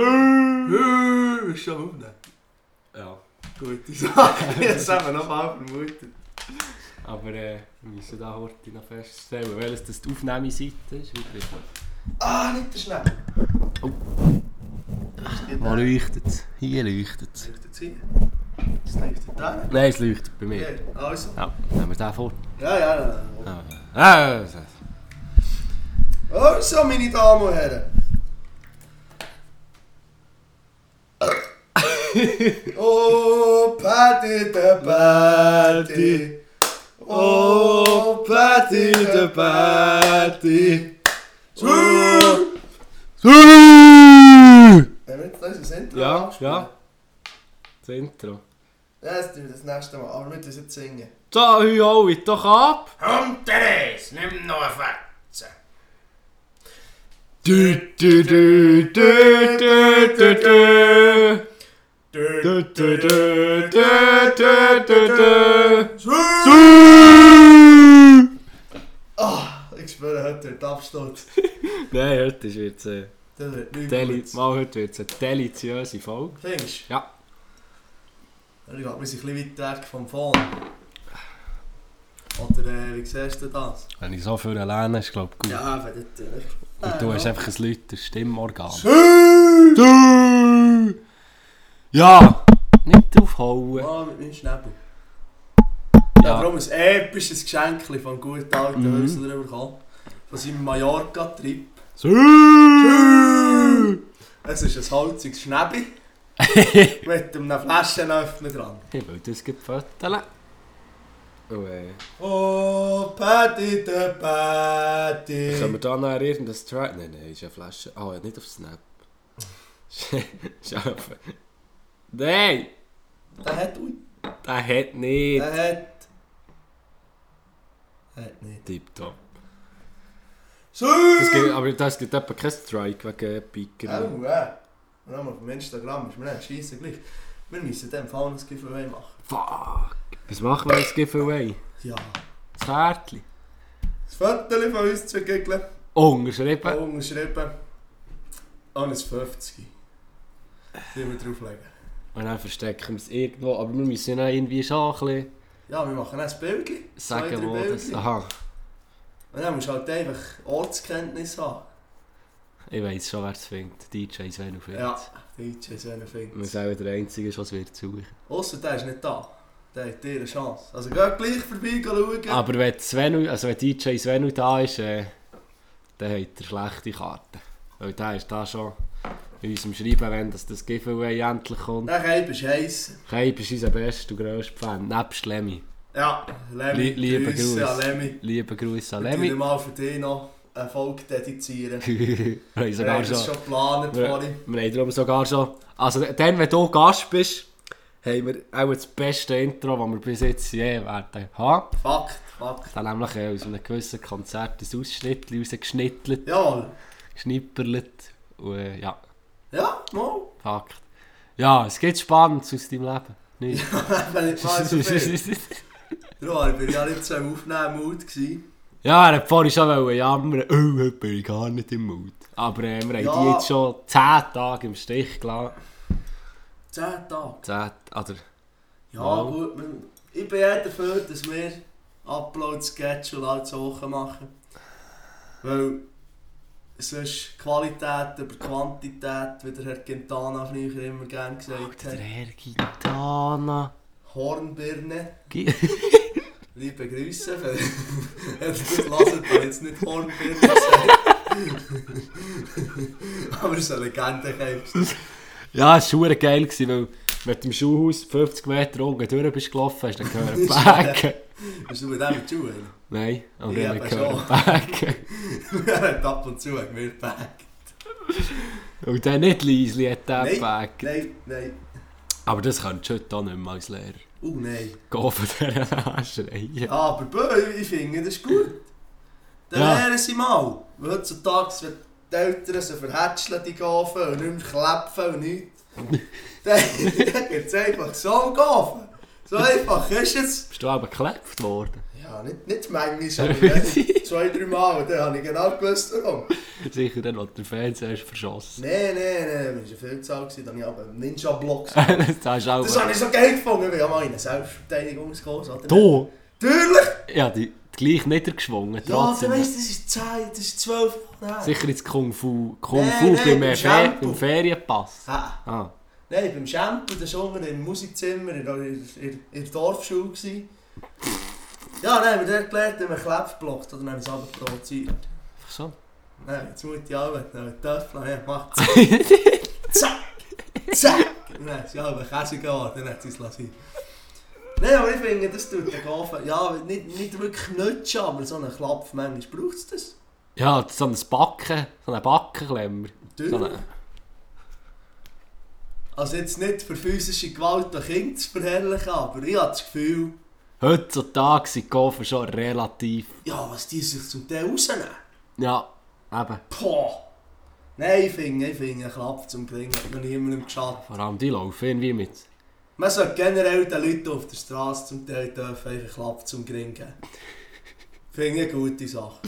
Äh, Ist schon aufnehmen. Ja. Gute Sache. Ich hätte es eben noch mal vermutet. Aber äh, wir müssen da heute noch feststellen, welches das die Aufnahmeseite ist. Wieder. Ah, nicht der Schnee. Oh. Wo da. leuchtet es? Hier leuchtet es. Leuchtet es hier? Das leuchtet da. Nein, es leuchtet bei mir. Hier, also. Ja, nehmen wir den vor. Ja, ja, ja. Ah, ah, Also, meine Damen und Herren. oh, Patty the Patty. Oh, Patty the Patty. Oh. Haben wir jetzt unser Intro Ja, ja. Das Intro. Ja, das tun wir das nächste Mal. Aber wir müssen jetzt singen. So, hü alle doch ab! Komm, Therese, nimm noch eine Fetze. Du, du, du, du, du, du, du. Ah, ich spüre, heute wird Absturz. Nein, heute wird es äh, Das wird nicht deli gut. mal heute wird's eine deliziöse Folge. Findest Ja. du? Ich glaube, wir sind ein bisschen weit weg vom Phone. Oder äh, wie siehst du das? Wenn ich so viel lerne, ist glaube ich gut. Ja, wenn Und du hast einfach ein lauteres Stimmorgan. Du! Ja! Nicht draufhauen. Mal mit meinem Schnäbel. Ja, Ja. warum ein episches Geschenk von guten alten Mhm. Häusler bekommen. Von seinem Mallorca-Trip. Es ist ein holziges Schnäbi. mit einem Flaschenöffner dran. Ich will das geföteln. Und äh, Oh, Patty the Patty. können wir da noch irgendein Track... Nein, nein, ist eine Flasche... Ah, ja, nicht auf Snap. Schau. Nein! Der hat... Ui. Der hat nicht. Der hat... Der hat nicht. Tipptopp. So! Das gibt, aber das gibt etwa keinen Strike wegen Piker. Oh, ja. Und dann auf Instagram ist mir nicht scheiße gleich. Wir müssen dem Fall ein Giveaway machen. Fuck! Was machen wir als Giveaway? Ja. Das Kärtchen. Das Foto von uns zu giggeln. Unterschrieben. Unterschrieben. Und ein 50. Die wir drauflegen. Und dann verstecken wir es irgendwo. Aber wir müssen ja irgendwie schon ein bisschen Ja, wir machen ein Bild. sagen, wo das... Aha. Und dann musst du halt einfach Ortskenntnis haben. Ich weiss schon, wer es findet. DJ Sven auf Ja, DJ Sven Wir findet sind auch der Einzige, der es wird suchen. Ausser der ist nicht da. Der hat dir eine Chance. Also geht gleich vorbei schauen. Aber wenn, Sven, also wenn DJ Sven da ist, äh, dann hat er schlechte Karten. Weil der ist da schon in unserem Schreiben, wenn das, das Giveaway endlich kommt. Der Keib ist heiß. Keib ist unser bester und grösster Fan, nebst Lemmy. Ja, Lemmy. Lie- liebe Grüße an Lemmy. Liebe Grüße an Lemmy. mal für dich noch eine Folge dedizieren. wir haben sogar schon... schon geplant Wir, vorhin. wir haben darum sogar schon... Also dann, wenn du Gast bist, haben wir auch das beste Intro, das wir bis jetzt je werden haben. Fakt, Fakt. Dann nämlich aus einem gewissen Konzert ein Ausschnitt rausgeschnittelt, Jawohl. geschnipperlet. Und äh, ja, Ja, mal. Fakt. Ja, es geht spannend aus deinem Leben. Nicht? Wenn ich so viel. Ich ja nicht so im Aufnehmen-Mut. gewesen. ja, er hat vorhin schon wollen jammern, oh, heute bin ich gar nicht im Mut. Aber äh, wir haben Ja. die jetzt schon 10 Tage im Stich gelassen. Zehn Tage. 10, oder... Ja, Mal. gut. man- Ich bin eher dafür, dass wir Upload-Schedule als Woche machen. Weil sonst Qualität über Quantität, wie der Herr Quintana früher immer gerne gesagt Der hat. Herr Gitana. Hornbirne. Gi- Liebe Grüße. Wenn das hört, dann jetzt nicht Hornbirne gesagt. Aber es ist eine Legende. Ja, es war geil, weil mit dem Schulhaus 50 Meter unten durch bist gelaufen, hast du dann gehört Backen. Bist du mit dem Schule? Nein, aber ich habe aber gehört Backen. er hat ab und zu mir gepackt. Und dann nicht Liesli hat den Nein, Backen. Nein, nein. Aber das könntest du heute auch nicht mehr als Lehrer. Oh nein. Gehen von dieser Anschreien. Aber bö, ich finde, das ist gut. Dann Ja. lernen sie mal. Weil heutzutage, wenn die Eltern so verhätscheln, die Gafen und nicht mehr klepfen und nichts, dann, dann gibt es einfach so Gafen. So einfach ist es. Bist du aber geklebt worden? Ja, nicht, nicht manchmal, ne, zwei, drei Mal. Dann habe ich genau gewusst, warum. Sicher dann, als der Fernseher ist verschossen. Nein, nein, nein, das war viel zu alt. gewesen. Dann habe ich aber einen Ninja-Block. das auch... Das habe ich so geil gefunden, weil ich mal in einen Selbstverteidigungskurs? Du? Natürlich! Ja, die, gleich niedergeschwungen, Ja, du weißt, das ist Zeit, das ist zwölf her. Sicher ins Kung Fu, Kung Nein, Fu nein, beim, beim Fer beim Ferienpass. Ah, Ah. Nein, beim Shampoo, das war unten im Musikzimmer in, in, in, in der Dorfschule. Gewesen. Ja, nein, wir haben dort gelernt, wie man Klebs blockt, oder dann haben es aber provoziert. Einfach so. Nein, jetzt muss ich auch mit einem Töffel, ja, macht Zack! Zack! Nein, sie haben Käse geworden, dann hat sie es lassen. Nein, aber ich finde, das tut den Gafen. Ja, nicht, nicht wirklich nutschen, aber so einen Klapp, manchmal braucht es das. Ja, so ein Backen, so ein Backenklemmer. So Natürlich. eine, Also jetzt nicht für physische Gewalt an Kinder zu verherrlichen, aber ich habe das Gefühl, heutzutage sind die Koffer schon relativ... ja, was die sich zum Teil rausnehmen. Ja, eben. Boah! Nein, ich finde, ich finde, einen Klapp zum Klingen hat noch niemandem geschadet. Vor allem die laufen irgendwie mit... Man sollte generell den Leuten auf der Straße zum Teil dürfen einfach einen Klapp zum Gring geben. Finde ich eine gute Sache.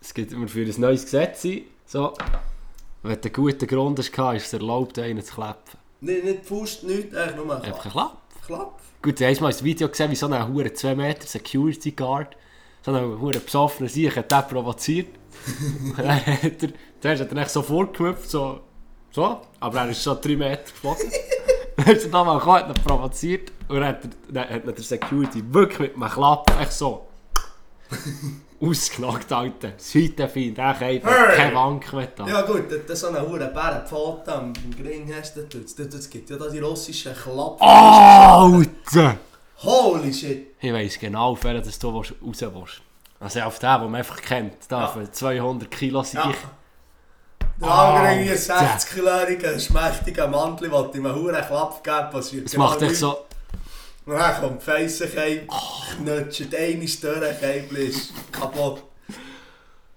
Es gibt immer für ein neues Gesetz so... Wenn du einen guten Grund hast, ist es erlaubt, einen zu klappen. Nicht, nicht Faust, nichts, einfach nur einen Einfach Klapp. Klapp. Klapp. Gut, du hast mal ein Video gesehen, wie so ein hure 2 Meter Security Guard, so ein hure besoffener Sieg hat den provoziert. Und dann hat er, zuerst hat er echt so vorgehüpft, so, so, aber er ist schon 3 Meter geflogen. Dann ist er nochmal gekommen, hat ihn provoziert und dann hat, er, dann hat der Security wirklich mit einem Klapp echt so ausgenockt, Alter. Seitenfeind, der kann einfach Hey! keine Wank mehr da. Ja gut, wenn du so einen hohen Bärenpfoten am Gring hast, es gibt ja da die russischen Klapp. Alter! Holy shit! Ich weiss genau, auf welchen das du raus willst. Also auf den, den man einfach kennt. Da für 200 Kilo Sieg. Ja. Der andere Alter. 60-jähriger, schmächtiger Mantel, der ihm einen hohen Klapp geben passiert. Das macht echt so... Dann kommt Feissenkeim, knutscht eine Störe, Keimel ist kaputt.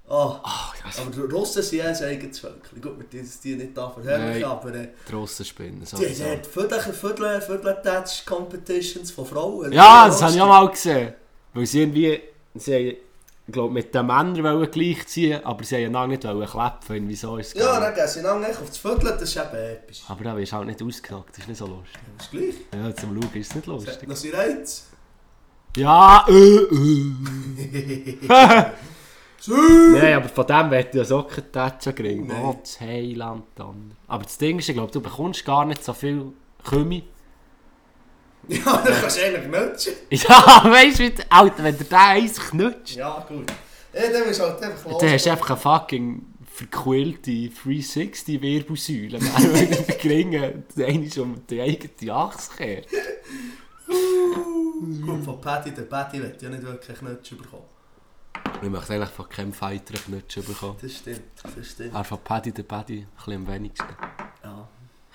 Oh. Das Aber die Russen sind ja ein eigenes Völkchen. Gut, wir tun die nicht da verherrlichen, Nein. aber äh, die Russen spinnen. die haben Viertel, Viertel, Viertel Competitions von Frauen. Ja, das habe ich auch mal gesehen. Weil sie irgendwie... Sie ich glaube, mit den Männern wollen gleichziehen, aber sie haben ja nicht klepfen. Irgendwie so ist es Ja, dann gehen sie lange auf das Viertel, das ist eben episch. Aber da wirst du halt nicht ausgenockt, das ist nicht so lustig. Das ist gleich. Ja, zum Schauen ist es nicht Das lustig. noch seinen Reiz. Ja, äh, äh. Nein, aber von dem wird ja so kein Tätschen kriegen. Nein. Oh, das Heiland dann. Aber das Ding ist, ich glaube, du bekommst gar nicht so viel Kümmel. Ja, dann kannst du eigentlich nutschen. Ja, weißt du, Alter, wenn der da eins knutscht, Ja, gut. Ja, dann ist halt einfach los. dann hast du einfach eine fucking verquillte 360-Wirbelsäule. Wenn du den Gringen, ist um die eigene Achse kehrt. Gut, von Paddy, der Paddy wird ja nicht wirklich Knutschen bekommen. Ich möchte eigentlich von keinem Fighter Knutschen bekommen. Das stimmt, das stimmt. Aber von Paddy der Paddy ein bisschen am wenigsten.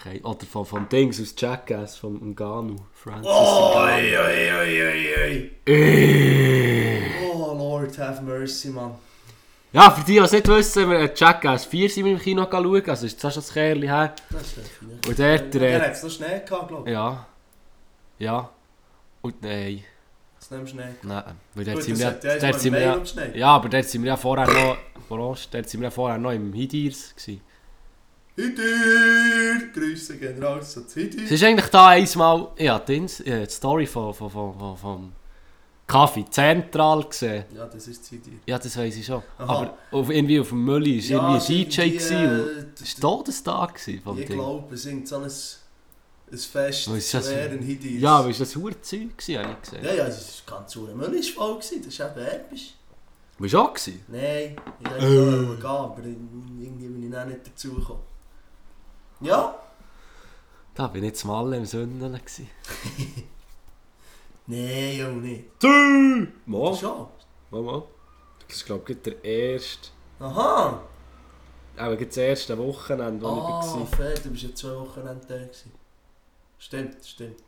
Okay. Oder von, von Dings aus Jackass, vom Ngannou. Francis Oh, oi, oi, oi, oi. Äh. Oh, Lord have mercy, man. Ja, für die, die es nicht wissen, wir haben Jackass 4 sind wir im Kino schauen, also ist das schon ein Kerl her. Das ist. Und Der äh, hat es noch Schnee gehabt, glaube ich. ja. Ja. Und nein, Das nimmst du Schnee. nein. Weil Gut, sind das wir, ja ja, aber dort sind wir ja vorher noch, dort sind wir ja vorher noch im Hidirs gewesen. Hidir! Grüße raus an Es ist eigentlich da einmal, ja, die, die Story von, von, von, von, vom Kaffee Zentral gesehen. Ja, das ist Hidir. Ja, das weiß ich schon. Aha. Aber auf, irgendwie auf dem Mülli war Ja, irgendwie ein DJ. irgendwie, gewesen äh, es war Todestag vom Ich Ding. glaube, es ist so ein, ein Fest ist das? Hidirs. Ja, aber ist das Hurzeug gewesen, habe ich gesehen. Ja, ja, es war ganz ur Müll ist voll, gewesen. das ist eben episch. Warst du auch gewesen? Nein, ich wollte Äh. gehen, aber irgendwie bin ich auch nicht. Ja? Da bin ich zum Alle im gewesen. Nein, ja nicht. Mal, Schon? mal, mal. Das ist glaube ich der erste, Aha! auch das erste Wochenende, wo Ah, ich war. fair, du bist ja zwei Wochenende da. Gewesen. Stimmt, stimmt.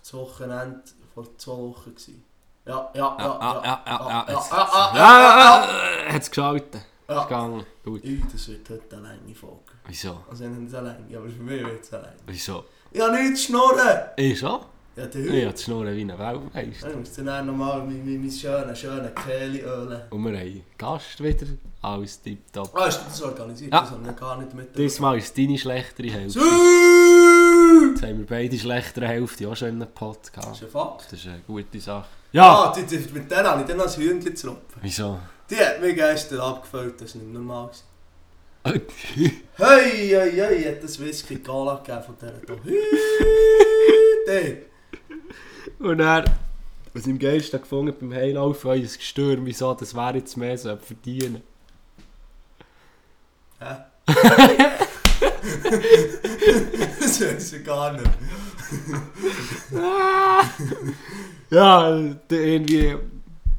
Das Wochenende vor zwei Wochen. Gewesen. Ja, ja, ja, Ja, ja, ja, ja, ja. ja, Jetzt- ja, ja, Ja, ja, ja, ja, hat es geschaltet. Ist ja. Gegangen. Gut. Das wird heute eine lange Folge. Wieso? Also nicht eine lange, aber für mich wird es lange. Wieso? Ich habe nichts zu schnurren! Ich schon? Ja, der Ich habe die Schnurren wie ein Weltmeister. Ich muss dann nochmal mein, mein, mein schönes, schönes Kehle ölen. Und wir haben Gast wieder. Alles tipptopp. Ah, ist das organisiert? Ja. Das habe ich gar nicht mit. Diesmal ist deine schlechtere Hälfte. Jetzt haben wir beide schlechtere Hälfte auch schon in einem Pod Das ist ein Fakt. Das ist eine gute Sache. Ja! Ah, mit der habe ich dann als Hühnchen gezropfen. Wieso? Die hat mich gestern abgefüllt, das war nicht normal. Hey, hey, hey, hat das Whisky Gala gegeben von dieser hier. Und er, was ich am geilsten gefunden beim Heilaufen, ein Gestürm, wieso das wäre jetzt mehr so verdienen. Hä? das weiß ich gar nicht. Ja, irgendwie.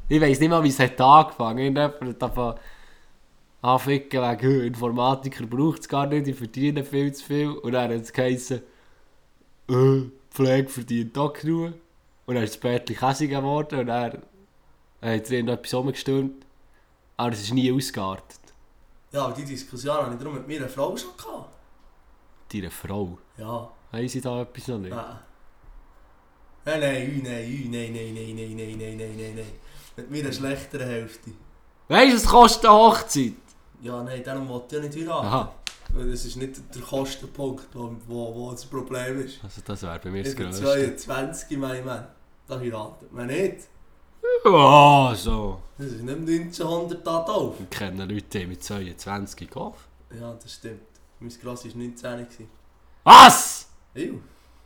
Ich weiß nicht mal, wie es hat angefangen. Irgendjemand hat davon anficken wegen «Hö, Informatiker braucht es gar nicht, die verdienen viel zu viel. Und dann hat es geheißen, äh, Pflege verdient auch genug. Und dann ist das Bärtchen Käse geworden und dann hat er irgendetwas umgestürmt. Aber es ist nie ausgeartet. Ja, aber die Diskussion hatte ich darum mit meiner Frau schon gehabt. Deine Frau. Ja. Haben sie da etwas noch nicht? Nein. Nein, nein, nein, nein, nein, nein, nein, nein, nein, nein, nein. Mit meiner schlechteren Hälfte. Weißt du, es kostet eine Hochzeit? Ja, nein, darum wollte ich ja nicht heiraten. Aha, Weil das ist nicht der Kostenpunkt, wo, wo, wo das Problem ist. also das wäre bei mir das Größte. 22, mein Mann. Da heiratet man nicht. Oh, so. Das ist nicht 1900 da drauf. Ich kenne Leute die mit 22 gekauft. Ja, das stimmt. Mein Gross war 19. gewesen. Was? Ew,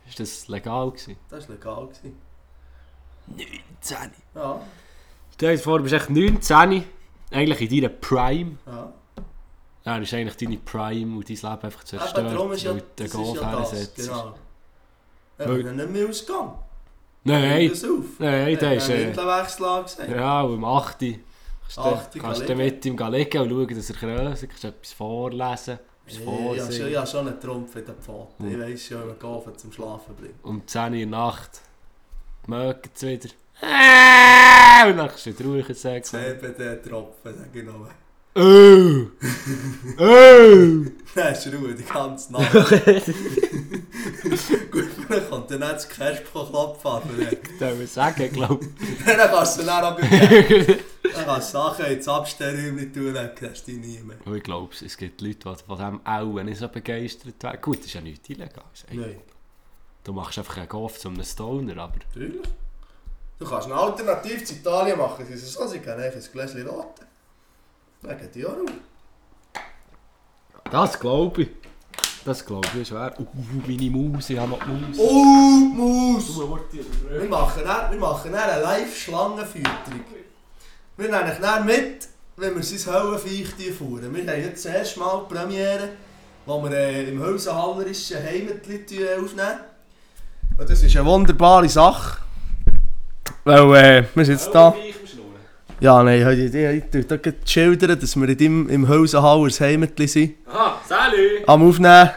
Ist das legal gewesen? das war legal. Gewesen. 19. Ja, Stell dir vor, du bist echt 19, eigentlich in deiner Prime. ja. Ja, das ist eigentlich deine Prime und dein Leben einfach zerstört, darum ist ja, das ist Golf ja das. Genau. Ja, Weil- ich nicht mehr ausgegangen. Nein, Das nein, der ist... Äh, angesagt. ja, um 8 Uhr kannst kannst du mit ihm liegen und schauen, dass er grösser kannst etwas vorlesen, Ja, vorsingen. ja, schon einen Trumpf in den Pfoten. Hm. Ich weiss schon, man Golfen zum Schlafen bringt. Um 10 Uhr Nacht mögen sie wieder. Äh, Und dann wieder ruhig sagen. CBD-Tropfen, sag ich noch. Oh! Oh! Dann ist Ruhe die ganze Nacht. Gut, dann kommt dann nicht das an. Darf ich sagen, glaube Dann kannst du dann auch. Dann kannst du Sachen ins Abstellräumchen tun, dann kriegst du die nie mehr. ich. Ich glaube, es gibt Leute, die von dem auch nicht so begeistert werden. Gut, das ist ja nichts illegal. Nein, Du machst einfach einen Golf zu einem Stoner, aber... natürlich. Du kannst eine Alternative zu Italien machen. Sie so, sie können einfach ein Gläschen roten. Wegen dir auch noch. Das glaube ich. Das glaube ich, ist wahr. Uh, meine Maus, ich habe noch die Maus. Oh, Maus! Wir machen dann, wir machen dann eine Live-Schlangenfütterung. Wir nehmen euch dann mit, wenn wir sein Höllenviech fahren. Wir haben jetzt das erste Mal die Premiere, wo wir äh, im Hölsenhallerischen Heimatli äh, aufnehmen. Und das ist eine wunderbare Sache. Weil äh, wir sind jetzt da... Ja, nein, ich, ich, ich, ich, ich, ich schildern, dass wir in deinem, im Hölsenhallers Heimatli sind. Aha, salut! am Aufnehmen.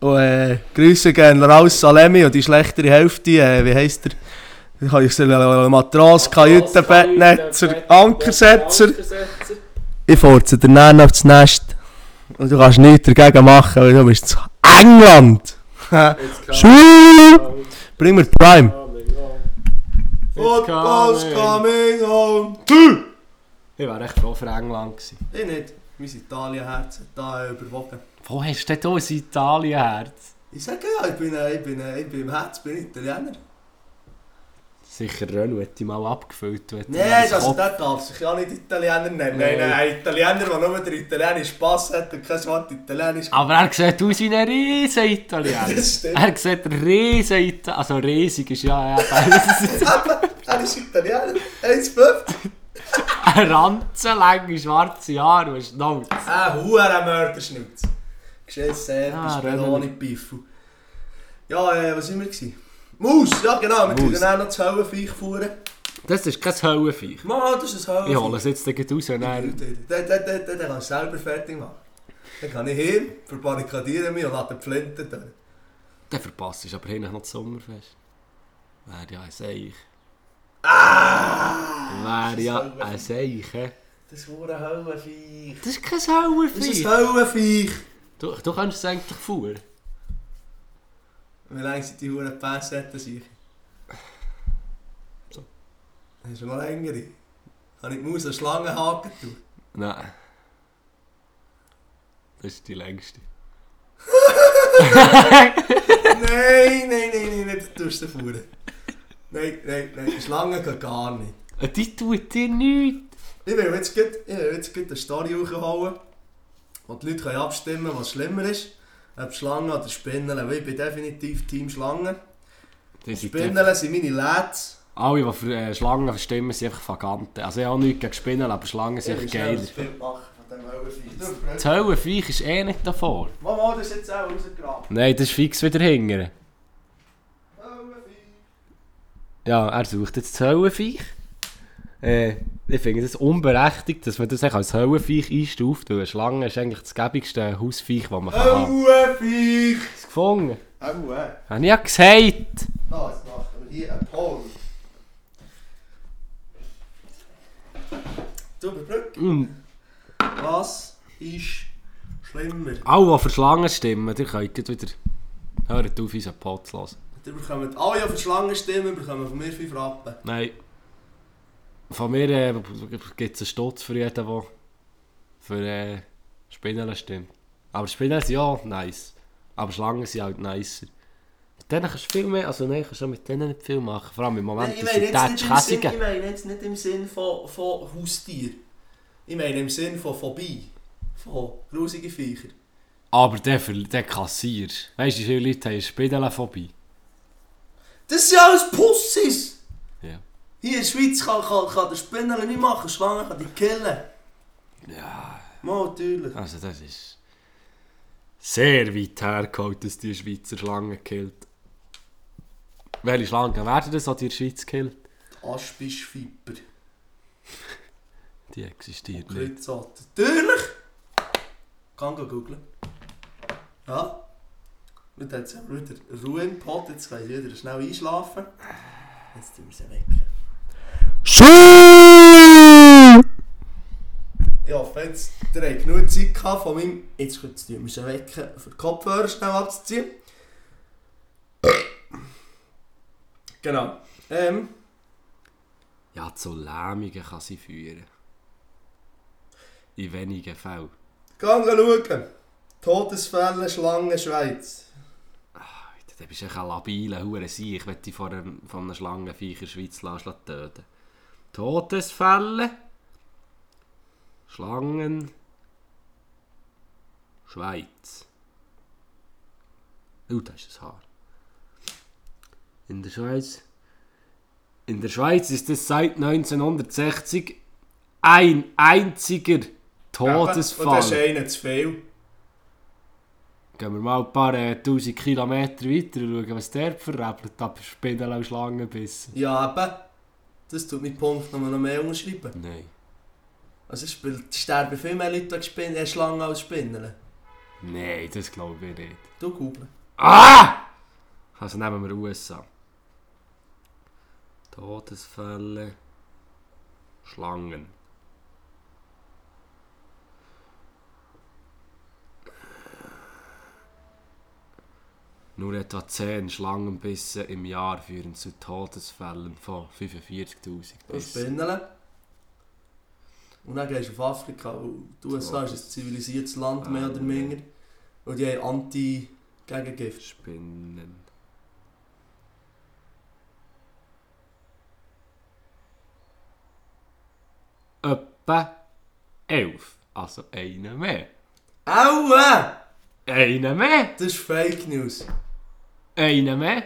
Und äh, Grüße gehen raus Salemi und die schlechtere Hälfte, äh, wie heisst der? Ich habe gesagt, äh, Matras, Kajütenbettnetzer, Ankersetzer. Ich fahre dir dann auf das Nest. Und du kannst nichts dagegen machen, weil du bist zu England. Schuh! Bring mir Prime. Football's coming home. Ich wäre echt froh für England gewesen. Ich nicht. Mein Italien-Herz hat da überwogen. Wo hast du denn hier ein Italien-Herz? Ich sage ja, ich bin, ich bin, ich bin im Herz bin Italiener. Sicher Renault hätte mal abgefüllt. du Nein, das also Kopf- der darf sich ja nicht Italiener nennen. Nein. Nein, nein, ein Italiener, der nur den italienischen Pass hat und kein Wort Italienisch Aber er sieht aus wie ein riesen Italiener. Das stimmt. er sieht riesen Italiener. Also riesig ist ja... ja Er ist Italiener. 1,50. ein ranzenlange schwarze Haare und Schnauz. Ein hoher Mörderschnutz. Geschiss Ah, Rennen. ohne Piffel. Ja, äh, was sind wir gewesen? Maus, ja genau, wir Maus. dann auch noch das Höllenviech fahren. Das ist kein Höllenviech. Mann, das ist ein Höllenviech. Ich hole es jetzt gleich raus dann... Den, den, den, den, kannst du selber fertig machen. Dann kann ich hin, verbarrikadiere mich und lasse die Flinte durch. Der verpasst ist aber hinten noch das Sommerfest. Wäre ja ein Seich. Ah! Wäre ja ein Seich, hä? Das hure Höllenviech. Das ist kein Das ist ein Höllenviech. Höllenviech. Du, du kannst es eigentlich fuhren. Wie lange sind die Huren Passetten sich? Hast du noch längere? Habe ich die Maus einen Schlangenhaken tun? Nein. Das ist die längste. nein, nein, nein, nein, nicht, du tust sie fuhren. Nein, nein, nein, Schlangen gehen gar nicht. Die tut dir nichts. Ich will jetzt gut eine Story rausholen, wo die Leute abstimmen können, was schlimmer ist. Ob Schlangen oder Spinnen, ich bin definitiv Team Schlangen. Spinnen sind meine Lads. Alle, die für äh, Schlangen verstimmen, sind einfach Vaganten. Also ich habe nichts gegen Spinnen, aber Schlangen sind dem Höllenviech. Das Höllenviech ist eh nicht davor. Mama, das ist jetzt auch rausgegraben. Nein, das ist fix wieder hingern. Ja, er sucht jetzt das Höllenviech. Äh, ich finde es unberechtigt, dass man das als Höllenviech einstuft, weil eine Schlange ist eigentlich das gäbigste Hausviech, das man kann haben. Höllenviech. Hast du gefunden? Höllen. Habe ich ja gesagt. Da, jetzt machen wir hier einen Poll. Du überbrück. Mm. Was ist schlimmer? Alle, die für Schlangen stimmen, die könnt wieder... Hört auf, unseren Pod zu hören. Die bekommen alle, die für Schlangen stimmen, bekommen von mir 5 Rappen. Nein. Von mir äh, gibt es einen Stutz für jeden, der für äh, Spinnen stimmt. Aber Spinnen sind ja nice. Aber Schlangen sind halt nicer. Mit denen kannst du viel mehr, also nein, kannst du mit denen nicht viel machen. Vor allem im Moment, Nein, ich meine jetzt Sinn, ich meine jetzt nicht im Sinn von, von Haustier. Ich meine im Sinn von Phobie. Von grusigen Viecher. Aber der, für, der Kassier. Weißt du, wie viele Leute haben Spinnenphobie? Das sind alles Pussis! Hier in der Schweiz kann, kann, kann der Spinner nicht machen, Schlangen kann die killen. Ja, Mal, natürlich. also das ist sehr weit hergeholt, dass die Schweizer Schlangen killt. Welche Schlangen werden das an die Schweiz killt? Aspischviper. Die existiert nicht. Kreuzat. Natürlich! Kann go googlen. Ja. Und dann haben wir wieder Ruhe im Pod, jetzt wir wieder schnell einschlafen. Jetzt tun wir sie wecken. Ich hoffe, jetzt, ihr habt genug Zeit gehabt von meinem... Jetzt tun wir sie wecken, für die Kopfhörer schnell abzuziehen. Genau. Ähm, Ja, zu Lähmungen kann sie führen. In wenigen Fällen. gehen wir schauen. Todesfälle, Schlangen, Schweiz. Alter, Du bist echt ein labiler Hure Ich will dich von einem, von einem Schlangenviech in der Schweiz lassen töten. Todesfälle. Schlangen. Schweiz. Oh, das ist ein Haar. In der Schweiz. In der Schweiz ist es seit 1960 ein einziger Und das ist Todesfall. einer zu viel. Gehen wir mal ein paar äh, tausend Kilometer weiter und schauen, was der verrebelt ab Spinnen und Schlangenbissen. Ja, eben. Das tut mein Punkt noch noch mehr unterschreiben. Nein. Also es spielt- sterben viel mehr Leute an Schlangen als Spinnen. Nein, das glaube ich nicht. Du googeln. Ah! Also nehmen wir USA. Todesfälle. Schlangen. Nur etwa 10 Schlangenbisse im Jahr führen zu Todesfällen von 45.000 Und Bissen. Spinnen. Und dann gehst du auf Afrika. Die USA ist ein zivilisiertes Land, mehr oder weniger. Und die haben Anti-Gegengift. Spinnen. Etwa 11. Also einer mehr. Aua! Einer mehr. Das ist Fake News. Einer mehr.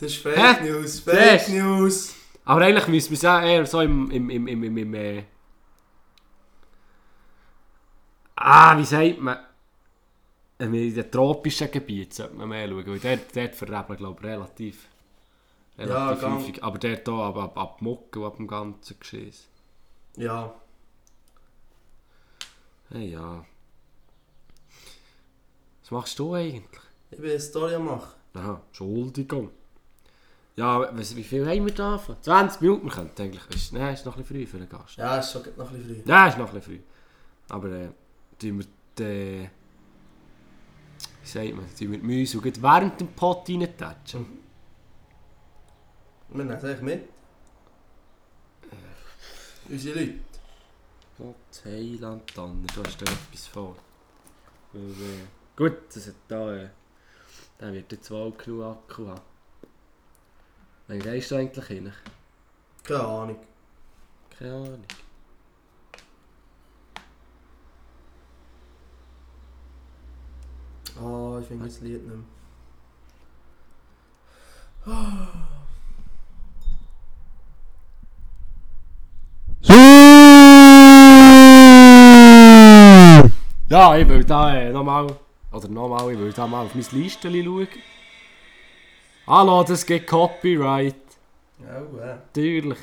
Das ist Fake Hä? News. Das Fake ist- News. Aber eigentlich müssen wir es ja eher so im... im, im, im, im, im äh ah, wie sagt man? Äh, In den tropischen Gebieten sollte man mehr schauen, weil dort, dort verrebeln, glaube ich, relativ, Ja, relativ gang. häufig. Aber dort hier, ab, ab, ab Mucke und ab dem ganzen Geschiss. Ja. Hey, ja. Was machst du eigentlich? Ich will eine Story am machen. Aha, Entschuldigung. Ja, was, wie viel haben wir da? 20 Minuten? Könnten eigentlich... Ist, nein, ist noch ein früh für einen Gast. Ja, ist schon noch ein früh. Ja, ist noch ein früh. Aber äh, tun wir die... Wie sagt man? Tun wir die Mäuse und während dem Pot reintatschen? Wir nehmen es eigentlich mit. Unsere Leute. Gott, Heiland, dann, da da etwas vor. Äh, gut, das hat da, äh, der wird jetzt wohl genug Akku haben. Wann gehst du eigentlich hin? Keine Ahnung. Keine Ahnung. Ah, ich finde das Lied nicht mehr. Ja, ich will da äh, nochmal, oder nochmal, ich will da mal auf mein Listchen schauen. Hallo, das geht Copyright. Oh, ja. Natürlich.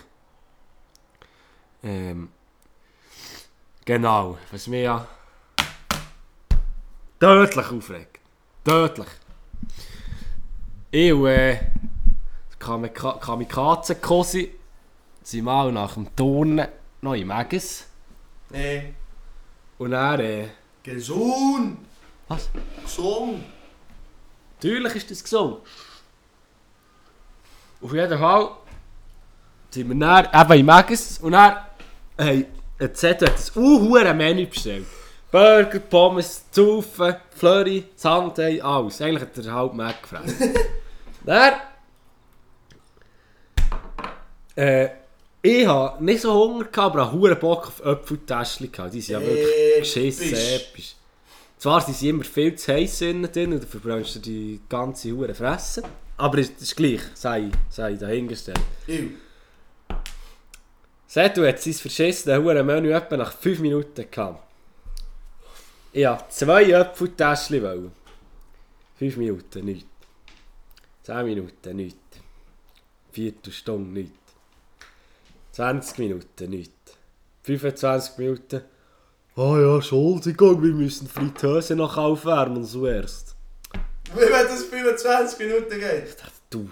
Ähm, genau, was mich ja tödlich aufregt. Tödlich. Ich und äh, Kamika- Kamikaze-Kosi sind mal nach dem Turnen noch im Megas. Nee. Und dann, äh, Gesund! Was? Gesund! Natürlich ist das gesungen. Auf jeden Fall sind wir dann eben im Megas und dann hey, ein Z hat ein Menü bestellt. Burger, Pommes, Zaufen, Flurry, Sandei, alles. Eigentlich hat er halb Mac gefressen. dann... Äh, ich hatte nicht so Hunger, gehabt, aber einen huren Bock auf Äpfeltäschchen. gehabt. Die sind ja wirklich geschissen, Episch. Zwar sind sie immer viel zu heiß innen drin und du verbrennst dir die ganze Hure Fresse. Aber es ist gleich, sei, sei dahingestellt. Ew. Setu hat sein verschissenes hure Menü etwa nach 5 Minuten gehabt. Ich wollte zwei Äpfeltäschchen. wollen. 5 Minuten, nichts. 10 Minuten, nichts. Viertelstunde, nichts. 20 Minuten, nichts. 25 Minuten. Ah ja, Entschuldigung, wir müssen Fritteuse noch aufwärmen zuerst. Wie wenn das 25 Minuten geht. Ich dachte, du.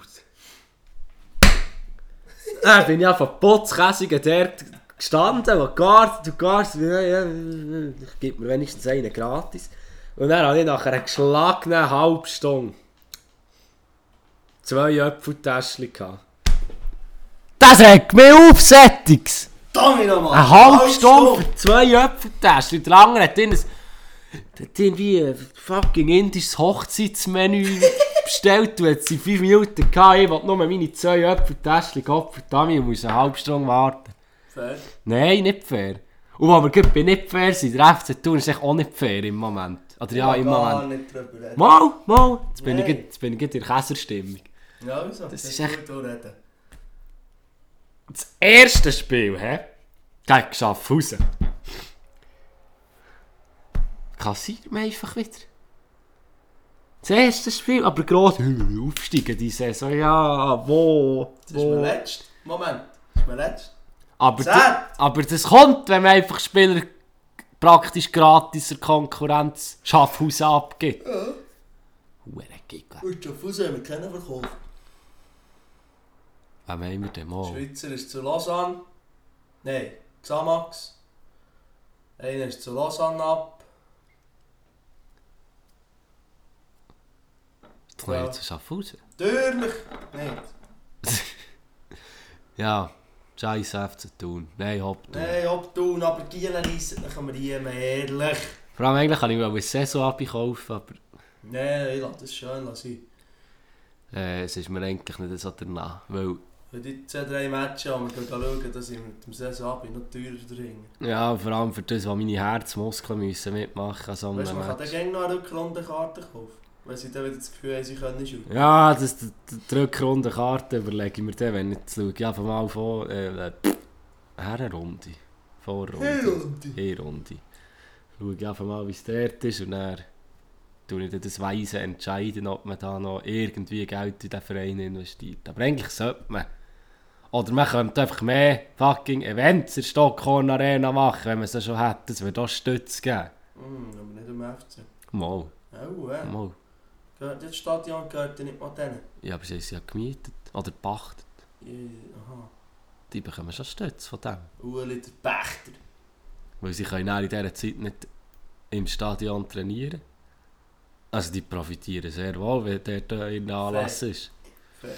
Dann bin ich einfach putzkäsigen dort gestanden, wo gewartet. Ja, ja, ich gebe mir wenigstens einen gratis. Und dann habe ich nach einer geschlagenen halben Stunde zwei Äpfeltäschchen gehabt. Das regt mich auf, Settings! Dummy nochmal! Eine halbe Stunde für zwei Äpfeltäschchen. Der andere hat in ein, der hat irgendwie ein fucking indisches Hochzeitsmenü bestellt. Du hast in 5 Minuten gehabt. Ich wollte nur meine zwei Äpfeltäschchen Kopf Dummy und muss eine halbe Stunde warten. Fair. Nein, nicht fair. Und wir gerade bei nicht fair sind, der FC Thun ist echt auch nicht fair im Moment. Oder ja, im Moment. nicht drüber reden. Mal, mal. Jetzt bin, ich, jetzt bin ich in der Käserstimmung. Ja, wieso? Das ist echt- gut reden. Das erste Spiel, hä? Gegen Schaffhausen. Kassiert man einfach wieder. Das erste Spiel, aber gerade aufsteigen die Saison. Ja, wo? Das ist mein letztes. Moment. Das ist mein letztes. Aber, aber das kommt, wenn man einfach Spieler praktisch gratis der Konkurrenz Schaffhausen abgibt. Ja. Hure Giga. Und Schaffhausen haben wir keinen verkauft. Wem haben wir denn mal? Schweizer ist zu Lausanne. Nein, Xamax. Einer ist zu Lausanne ab. Jetzt ja. zu Schaffhausen. Natürlich nicht. Ja, scheiße FC Thun. Nein, hopp. Thun. Nein, du, aber Gielen reissen, können wir hier ehrlich. Vor allem eigentlich kann ich mir auch eine Saison abkaufen, aber Nein, ich lasse das schön sein. äh, es ist mir eigentlich nicht so danach. Weil, Für die zwei, drei Matches, und wir gehen schauen, dass ich mit dem Saison ab noch teurer drin. ja, vor allem für das, was meine Herzmuskeln müssen mitmachen müssen. Weißt du, man kann Match. dann gerne noch eine Rückrundenkarte kaufen. Weil sie dann wieder das Gefühl haben, sie können shooten. Ja, das, die, die Rückrunde Karte überlege ich mir dann, wenn ich schaue. Ja, einfach mal vor. Äh, äh, Herrenrunde. Vorrunde. Hinrunde. Schaue ich einfach mal, wie es dort ist und dann tue ich dann das Weise entscheiden, ob man da noch irgendwie Geld in den Verein investiert. Aber eigentlich sollte man. Oder man könnte einfach mehr fucking Events in der Stockhorn Arena machen, wenn man es schon hätte. Es würde auch Stütze geben. Hm, aber nicht im FC. Mal, Oh, ja. mal. Das Stadion gehört ja nicht mal denen. Ja, aber sie es ja gemietet. Oder gepachtet. Ja, Aha. Die bekommen schon Stütze von dem. Uli, der Pächter. Weil sie können in dieser Zeit nicht im Stadion trainieren. Also die profitieren sehr wohl, wenn dort ein Anlass ist. Fair.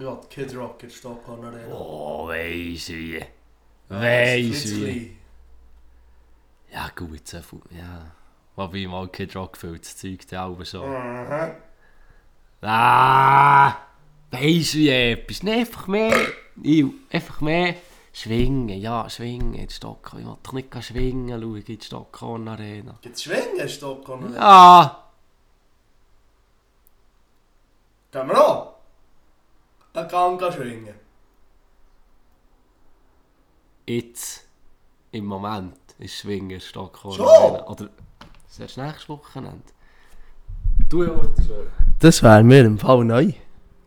Ja, die Kid Rock in der Stockholm Arena. Oh, weiss wie. Weiss wie. Ja gut, so viel, ja. Wobei mal Kid Rock füllt das Zeug dann auch schon. Mhm. Ah, weisst du wie episch? Nee, einfach mehr, ich, einfach mehr schwingen, ja, schwingen in Stockholm. Ich will doch nicht schwingen schauen in die Stockholm Arena. Gibt es Schwingen, Stockholm? Ja, Gehen wir auch? Gang jetzt, im Moment, ist schwingen in Stockholm Schon? Oder, das ist nächstes Wochenende. Du ja. Das wäre mir im Fall neu.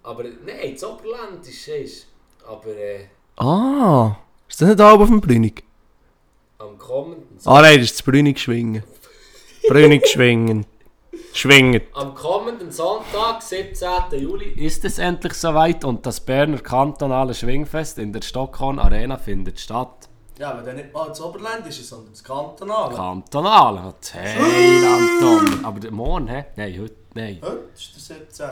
Aber, nein, das Oberland ist es. Aber, äh, Ah, ist das nicht da auf dem Brünig? am kommenden Ah nein, das ist das Brünig schwingen. Brünig schwingen. Schwingen. Am kommenden Sonntag, 17. Juli, ist es endlich soweit und das Berner kantonale Schwingfest in der Stockholm Arena findet statt. Ja, aber dann nicht mal das Oberländische, sondern das Kantonale. Kantonal, hat Heiland, Aber der morgen, hä? Nein, heute, nein. Heute ist der 17.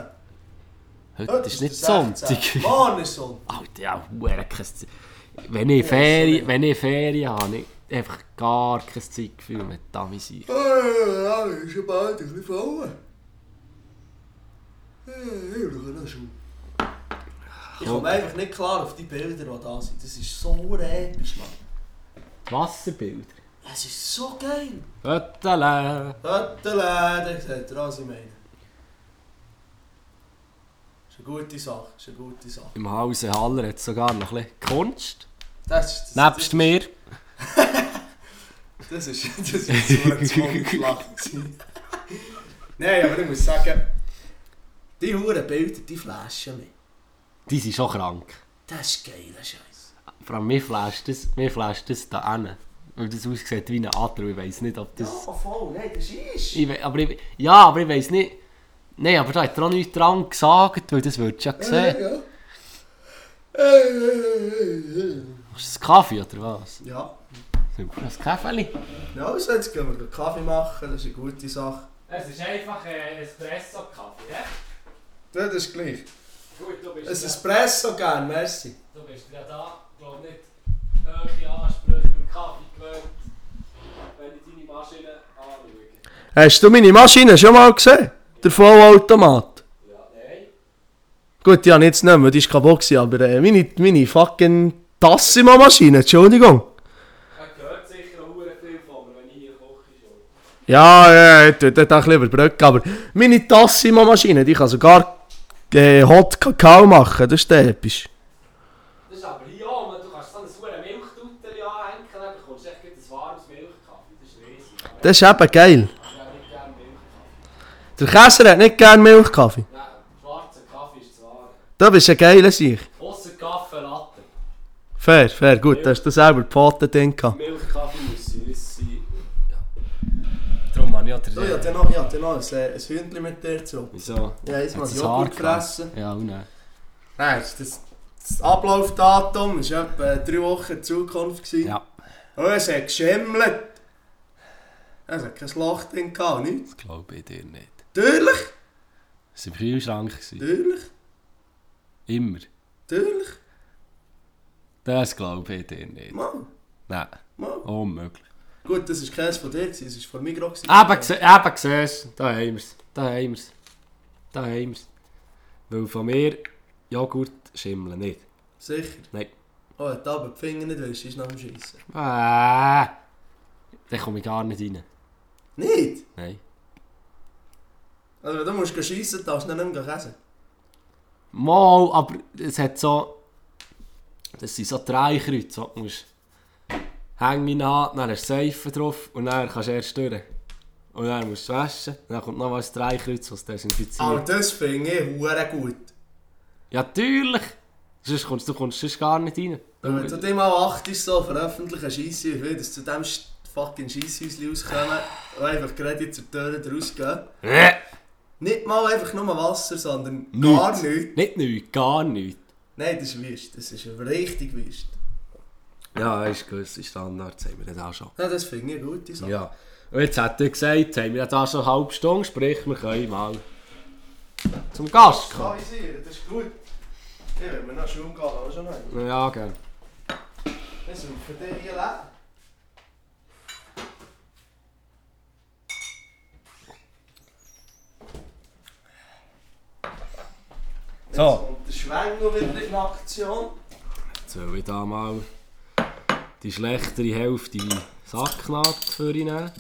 Heute ist nicht der 16. Sonntag. Morgen ist Sonntag. Alter, ja, kein Wenn ich Ferien, wenn ich Ferien habe, habe ich einfach gar kein Zeitgefühl mit Amüsieren. Ah, ja, ist schon bald ein bisschen voll. Ja, ich komme einfach nicht klar auf die Bilder, die da sind. Das ist so episch, Mann. Wasserbilder. Es ist so geil. Höttele. Hötteläden, seht ihr, was ich meine. Ist eine gute Sache, ist eine gute Sache. Im Hause Haller hat es sogar noch ein bisschen Kunst. Das ist... Das, Nebst mir. Das ist... Das ist so ein gewesen. Nein, aber ich muss sagen... Die huren Bilder, die flashen mich. Die sind schon krank. Das ist geiler Scheiß. Vor allem mir flasht das, mir flasht das da hin. Weil das aussieht wie ein Adler. Ich weiß nicht, ob Ja, das... voll, nein, das ist... Ich, we- aber ich, ja, aber ich weiß nicht... Nein, aber da hat er auch nichts dran gesagt, weil das würdest du ja sehen. Ja, ja. Hast du das Kaffee oder was? Ja. Super, das Kaffee? Ja, also jetzt gehen wir Kaffee machen, das ist eine gute Sache. Es ist einfach ein Espresso-Kaffee, ja? Ja, das ist gleich. Gut, du bist, Ein Espresso gern, merci. du bist ja da, glaube nicht, hohe Ansprüche beim Kaffee gewöhnt, wenn ich deine Maschine anschaue. Hast du meine Maschine schon mal gesehen? Der Vollautomat. Ja, nein. Gut, ja, jetzt nicht mehr, die ist kaputt gewesen, aber äh, meine, meine fucking Tassimo-Maschine, Entschuldigung. Er hört sicher auch verdammt viel von mir, wenn ich hier koche. Schon. Ja, ja, dort auch ein bisschen überbrücken, aber meine Tassimo-Maschine, die kann sogar äh, Hot Kakao machen, das ist der episch. Das ist aber hier oben, du kannst so eine saure Milchtüte anhängen, dann bekommst du echt ein warmes Milchkaffee. Das ist riesig. Das ist eben geil. Gerne. Der Käser hat nicht gern Milchkaffee. Nein, schwarzer Kaffee ist zu warm. Da bist du ein geiler Sieg. Ausser Kaffee Latte. Fair, fair, gut, da hast du selber die Pfoten drin gehabt. Milchkaffee Auch Oh, ich den... hatte noch, ich hatte noch ein, ein Hündchen mit dir zurück. Wieso? Ja, jetzt mal Joghurt gefressen. Ja, und dann. Nein, das, das, das Ablaufdatum war etwa drei Wochen in Zukunft. Gewesen. Ja, Und es hat geschimmelt. Es hat kein Loch drin gehabt, nichts. das glaube ich dir nicht. Natürlich, Es war im Kühlschrank. natürlich, Immer. natürlich. Das glaube ich dir nicht. Mal, Nein, mal. unmöglich. Gut, das war keins von dir, es war von gewesen. Eben, siehst du, da haben wir es. Da haben wir es. Da haben wir es. Weil von mir Joghurt schimmeln nicht. Sicher. Nein. Oh, hat aber die Finger nicht willst, ist nach dem Schiessen. Äh, da komme ich gar nicht rein. Nicht? Nein. Also wenn du musst schiessen, darfst du nicht mehr käsen. Mal, aber es hat so. Das sind so drei Kreuze, wo du musst hängen an, dann hast du Seife drauf und dann kannst du erst durch. Und dann musst du waschen, dann kommt noch ein Dreikreuz, was desinfiziert. Aber das finde ich hure gut. Ja, natürlich! Sonst kommst du kommst sonst gar nicht rein. Wenn du dir mal achtest, so veröffentlichen Scheisse, wie dass zu dem fucking Scheisshäuschen rauskommen und einfach gerade zur Tür rausgehen. Nicht mal einfach nur Wasser, sondern Nichts. gar nichts. Nicht nichts, gar nichts. Nein, das ist Wüst. Das ist richtig Wüst. Ja, ist gewisse Standards haben wir das auch schon. Ja, das finde ich eine gute Sache. Ja. Und jetzt hat er gesagt, haben wir da schon eine halbe Stunde, sprich, wir können mal zum Gast Das kommen. ich das ist gut. Ja, wenn wir nach Schule gehen, aber schon. Ja, gerne. Ich Ich suche den hier leer. Jetzt So. kommt der Schwengel wieder in Aktion. Jetzt soll ich da mal die schlechtere Hälfte Sacknaht für ihn nehmen.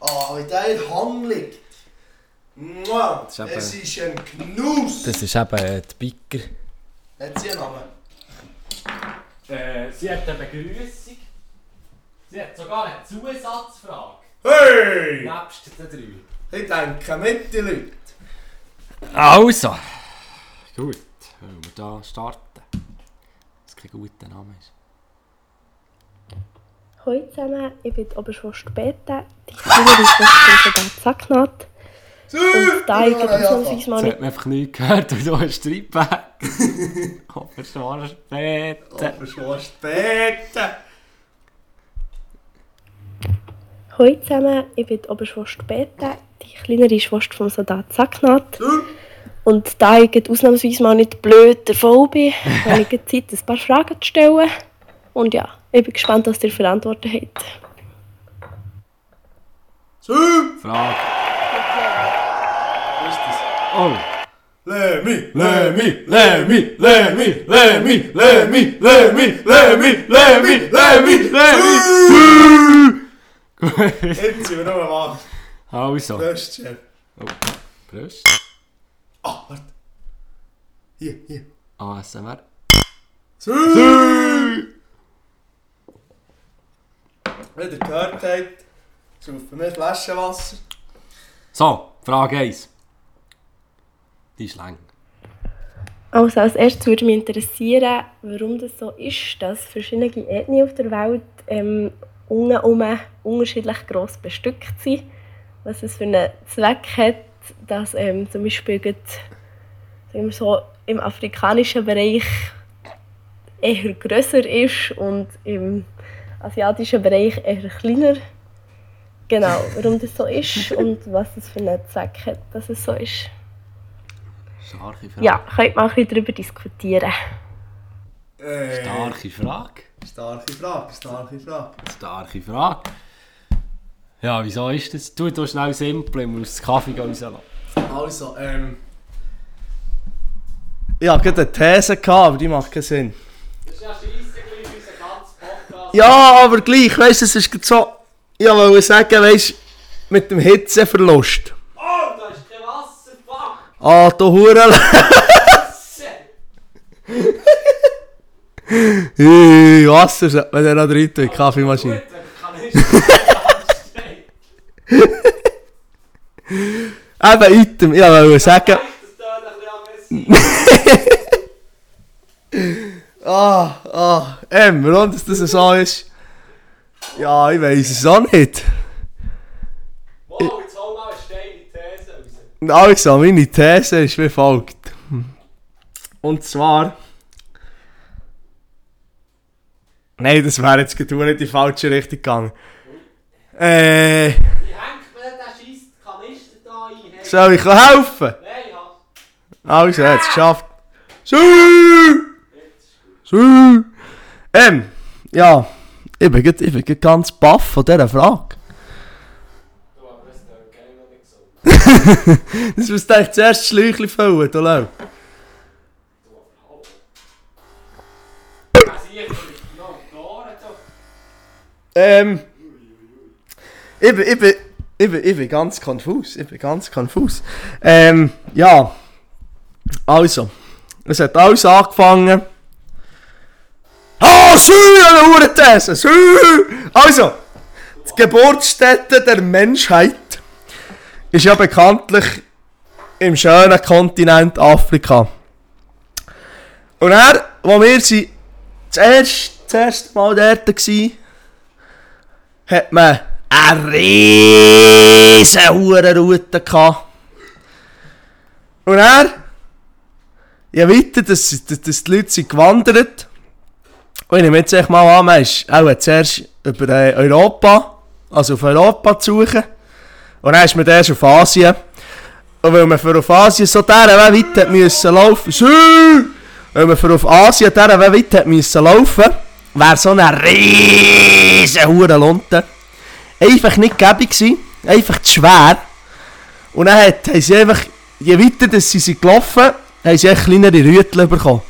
Ah, in der Hand liegt. Mua, Das ist es ist ein Genuss. Das ist eben äh, die Bicker. Hat sie einen Namen? Äh, sie hat eine Begrüßung. Sie hat sogar eine Zusatzfrage. Hey! Nebst den drei. Ich denke mit, die Leute. Also. Gut, wollen wir da starten. Das kein guter Name ist. Hallo zusammen, ich bin Oberschwester Bete, die kleinere Schwester von der Zacknat. Und da ich ausnahmsweise mal Jetzt hat man einfach nichts gehört, weil du hast Streitback. Später. Aber schon später. Hallo zusammen, ich bin Oberschwester Bete, die kleinere Schwester vom Soldat Zacknat. Und da ich ausnahmsweise mal nicht blöd davon bin, habe ich jetzt Zeit, ein paar Fragen zu stellen. Und ja, ich bin gespannt, was ihr für Antworten habt. So, Frage. was ist das? Oh. Lemmy, Lemmy, Lemmy, Lemmy, Lemmy, Lemmy, Lemmy, Lemmy, Lemmy, Lemmy, Lemmy. Jetzt sind wir noch mal. Also. Prost, Chef. Prost. Ah, warte. Hier, hier. ASMR. So. Wie ihr gehört habt, saufen wir Flaschenwasser. So, Frage 1. Die ist lang. Also als erstes würde mich interessieren, warum das so ist, dass verschiedene Ethnien auf der Welt ähm, unten unterschiedlich gross bestückt sind. Was es für einen Zweck hat, dass ähm, zum Beispiel gerade, sagen wir so, im afrikanischen Bereich eher grösser ist und im asiatischen Bereich eher kleiner. Genau, warum das so ist und was es für einen Zweck hat, dass es so ist. Starke Frage. Ja, könnt mal ein bisschen darüber diskutieren. Äh, Starke Frage. starke Frage, starke Frage. Starke Frage. Ja, wieso ist das? Tu doch schnell simpel, ich muss den Kaffee rauslassen. Also, ähm. Ich hatte gerade eine These, gehabt, aber die macht keinen Sinn. Das ist ja Ja, aber gleich, weißt du, es ist so. Ich wollte sagen, weißt du, mit dem Hitzeverlust. Oh, da ist kein Wasser, fuck! Ah, du Huren. Hey, Wasser sollte man dann noch drin tun, Kaffeemaschine. Eben, Item, ich wollte sagen. Bisschen am Ah, ah, ähm, warum das das so ist? Ja, ich weiß es auch nicht. Wow, jetzt hol mal eine steile These raus. Also, meine These ist wie folgt. Und zwar. Nein, das wäre jetzt gerade nicht in die falsche Richtung gegangen. Äh, Wie hängt man denn den scheiß Kanister da ein? Hey, soll ich helfen? Nein, ja. Also, hat es geschafft. Sü! Ähm, ja, ich bin, grad- ich bin ganz baff von dieser Frage. Das muss eigentlich zuerst das Schläuchchen füllen, du Lau. Ähm, ich bin, ich bin, ich bin, ich bin ganz konfus. Ich bin ganz konfus. Ähm, ja. Also, es hat alles angefangen. Ah, Sü, eine Uhrenthese, Sü! Also, die Geburtsstätte der Menschheit ist ja bekanntlich im schönen Kontinent Afrika. Und er, wo wir sie das erste, Mal dort waren, hat man eine riesen Hurenroute gehabt. Und er, je weiter, dass, dass die Leute sind gewandert, und ich nehme jetzt echt mal an, man ist auch zuerst über Europa, also auf Europa zu suchen, und dann ist man erst auf Asien. Und weil man für auf Asien so dieser weit hat müssen laufen, Sü! weil man für auf Asien dieser weit hat müssen laufen, wäre so eine riesige hure Lunte einfach nicht gäbig gewesen, einfach zu schwer. Und dann hat, haben sie einfach, je weiter dass sie sind gelaufen, haben sie kleinere Rüttel bekommen.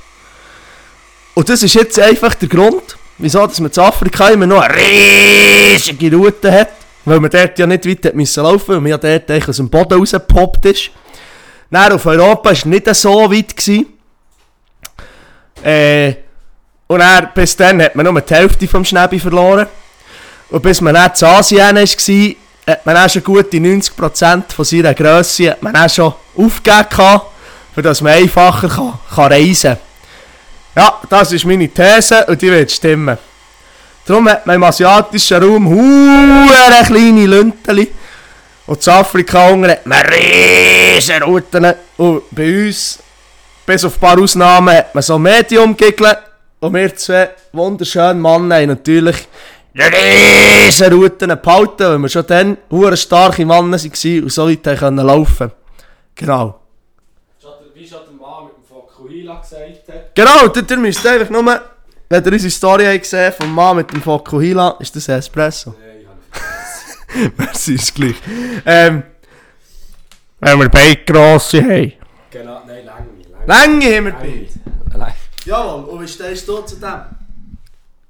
Und das ist jetzt einfach der Grund, wieso dass man in Afrika immer noch eine riesige Route hat. Weil man dort ja nicht weit hat müssen laufen weil man ja dort eigentlich aus dem Boden rausgepoppt ist. Dann auf Europa war es nicht so weit. Äh, und dann, bis dann hat man nur die Hälfte vom Schnäbi verloren. Und bis man dann zu Asien war, hat man auch schon gute 90% von seiner Grösse hat man auch schon aufgegeben, dass man einfacher kann, kann reisen kann. Ja, das ist meine These und die wird stimmen. Darum hat man im asiatischen Raum hure kleine Lünteli. Und in Afrika hat man riesen Routen. Und bei uns, bis auf ein paar Ausnahmen, hat man so medium -Giggle. Und wir zwei wunderschönen Männer haben natürlich riesen Routen behalten, weil wir schon dann starke Männer waren und so weit laufen Genau. Wie schon Fokuhila gesagt hat. Genau, ihr, ihr müsst einfach nur, wenn ihr unsere Story habt gesehen vom Mann mit dem Fokuhila, ist das Espresso. Nein, ich habe Merci, ist gleich. Ähm, wenn wir beide grosse haben. Genau, nein, lange nicht. Länge haben wir beide. Nein. Jawohl, und wie stehst du zu dem?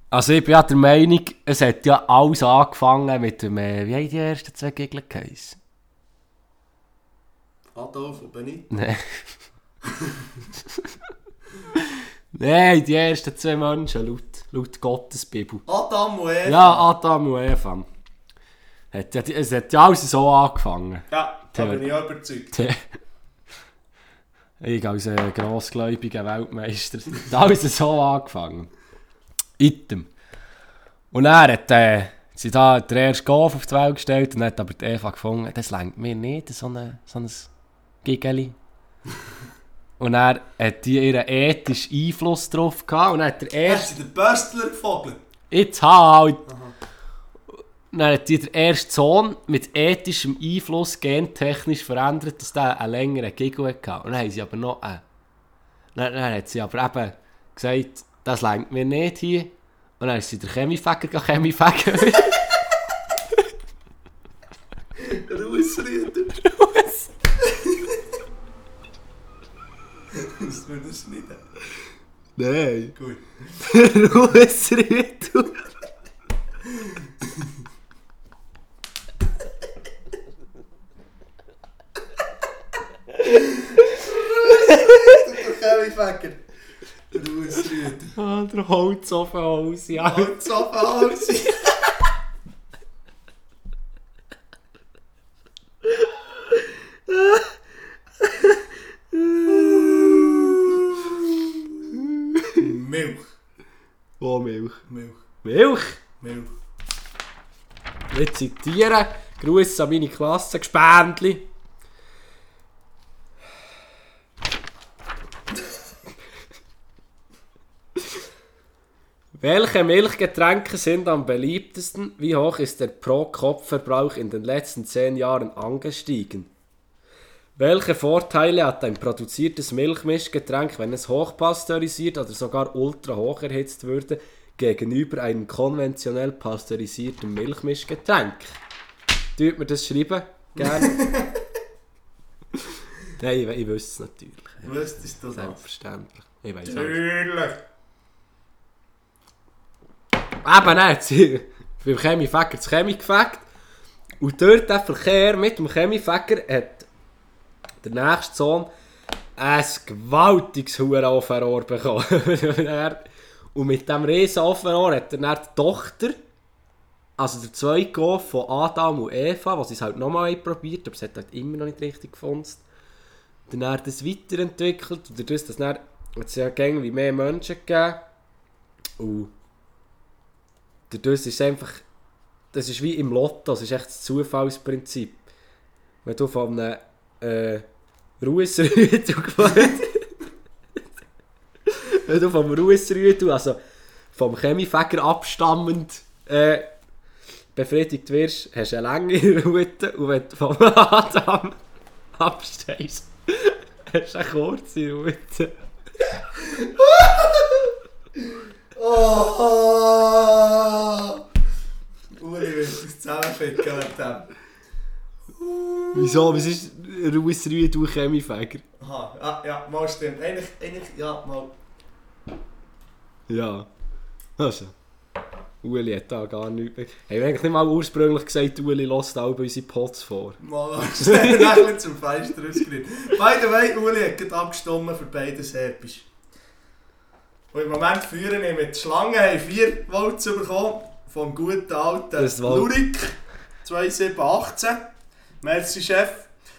Also ich bin ja der Meinung, es hat ja alles angefangen mit dem, äh, wie haben die ersten zwei Gegner geheißen? Adolf und Benito. Nein. Nein, die ersten zwei Menschen, laut, laut Gottes Bibel. Adam und Eva. Ja, Adam und Eva. Hat, ja- es hat ja alles so angefangen. Ja, da bin ich überzeugt. Ich als äh, grossgläubiger Weltmeister. Hat alles so angefangen. Item. Und er hat äh, sie da der erste Golf auf die Welt gestellt und hat aber die Eva gefunden, das lenkt mir nicht, so, eine, so ein Gigeli. Und er hat die ihren ethischen Einfluss drauf gehabt und dann hat der erste Hast du den Böstler gefogelt? Jetzt halt! Dann hat die der erste Sohn mit ethischem Einfluss gentechnisch verändert, dass der einen längeren Giggle hatte. Und dann haben sie aber noch einen. Dann, dann hat sie aber eben gesagt, das lenkt mir nicht hier. Und dann ist sie der Chemiefäger Chemiefäger. Rausreden. Muss man das nicht? Nein. Gut. Ruhesrüttel. Der Chemiefäger. Rausreden. Ah, der Holzofen aus, ja. Und so Milch. Oh, Milch. Milch. Milch? Milch. Ich zitiere. Gruß an meine Klasse, Gespendli. Welche Milchgetränke sind am beliebtesten? Wie hoch ist der Pro-Kopf-Verbrauch in den letzten 10 Jahren angestiegen? Welche Vorteile hat ein produziertes Milchmischgetränk, wenn es hochpasteurisiert oder sogar ultra hoch erhitzt würde, gegenüber einem konventionell pasteurisierten Milchmischgetränk? Tut mir das schreiben? Gerne. Nein, ich, ich wüsste es natürlich. Wüsstest du das? Selbstverständlich. Ich weiß. Natürlich. Eben, nein, sie beim Chemiefäger das Chemie. Und dort der Verkehr mit dem Chemiefäger hat der nächste Sohn ein gewaltiges Hurenofenrohr bekommen. Und mit diesem riesen hat er dann die Tochter, also der zweite von Adam und Eva, was sie es halt nochmal probiert, aber es hat halt immer noch nicht richtig gefunden. Dann hat das weiterentwickelt und dadurch, dass dann es ja gängig wie mehr Menschen gegeben. Und dadurch ist es einfach, das ist wie im Lotto, das ist echt das Zufallsprinzip. Wenn du von einem äh, Ruhesrüdel gefahren Wenn du vom Ruhesrüdel, also vom Chemiefäger abstammend äh, befriedigt wirst, hast du eine lange Route und wenn du vom Adam abstehst, hast du eine kurze Route. Oh! Uli wird uns zusammenficken mit dem. Wieso? Was ist Russrühe, du Chemiefäger? Aha, ah, ja, mal stimmt. Eigentlich, eigentlich, ja, mal. Ja. Also. Uli hat da gar nichts mehr. Haben wir eigentlich nicht mal ursprünglich gesagt, Uli lässt alle unsere Pots vor? Mal schnell zum Fenster rausgerührt. By the way, Uli hat gerade abgestimmt für beide Serbisch. Und im Moment führen wir mit Schlangen, haben vier Votes bekommen. Vom guten alten. Lurik 2718. Merci Chef.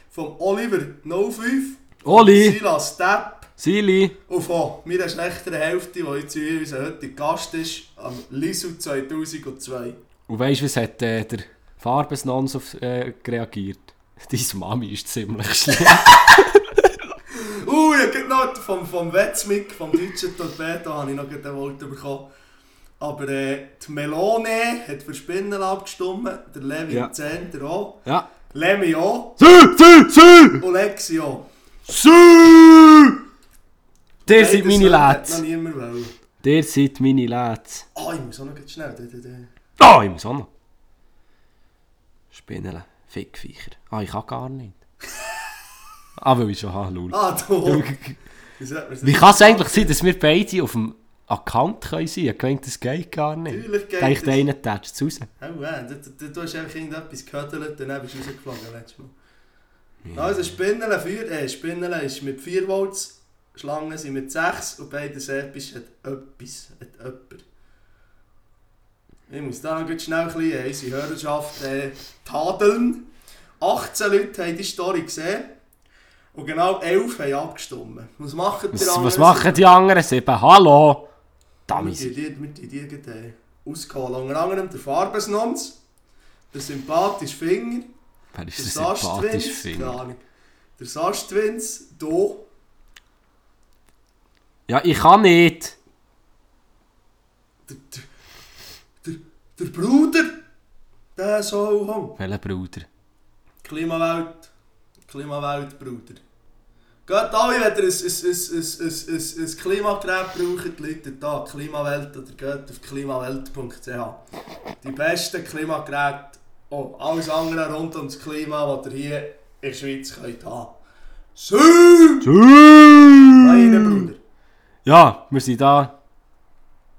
Vom Oliver 05. Oli! Silas Depp. Sili! Und von meiner schlechteren Hälfte, die jetzt hier unser heutiger Gast ist, am Lisu 2002. Und weißt du, was hat äh, der Farbesnons auf äh, reagiert? Deine Mami ist ziemlich schlimm. Uh, ich habe noch vom, vom Wetzmik, vom deutschen Torpedo, habe ich noch einen Volt bekommen. Aber äh, die Melone hat für Spinnen abgestimmt, der Levi Ja. Zehn, auch. ja. Auch. Sü, sü, sü! Und Lexi auch. Sü! Der sind meine Lads. Der sind meine Lads. Ah, ich muss auch noch schnell. Ah, ich muss auch noch. Spinnele, Fickviecher. Ah, ich kann gar nicht. ah, weil ich schon habe, lul. Ah, du. Man's Wie kann es eigentlich sein, dass wir beide auf dem Account können sein? Ich denke, das geht gar nicht. Natürlich geht Denkt das. einer tätscht es raus. Oh, ja, du, du, du hast einfach irgendetwas gehödelt, dann bist du rausgeflogen letztes Mal. Also Spinnele, vier, äh, Spinnele ist mit 4 Volts, Schlangen sind mit 6 und beide Serbisch hat etwas, hat jemand. Ich muss da noch schnell ein bisschen unsere Hörerschaft äh, tadeln. 18 Leute haben die Story gesehen und genau 11 haben abgestimmt. Was machen die Was, anderen was machen die anderen sieben? Hallo! Wir Damis. die, die, wir die, die, die ausgeholt. Unter anderem der Farbesnons, der sympathische Finger, Wer der ist der sympathisch Saschtwins, keine Finger? Ahnung. Der Saschtwins, do, Ja, ich kann nicht. der, der, der, der Bruder, der soll haben. Welcher Bruder? Klimawelt, Klimaweltbruder. Geht alle, wenn ihr ein, ein, ein, ein, ein, ein, Klimagerät braucht, Leute da, Klimawelt oder geht auf klimawelt.ch. Die besten Klimageräte, oh, alles andere rund ums Klima, was ihr hier in der Schweiz könnt haben. Sü! Meine Bruder, Ja, wir sind da.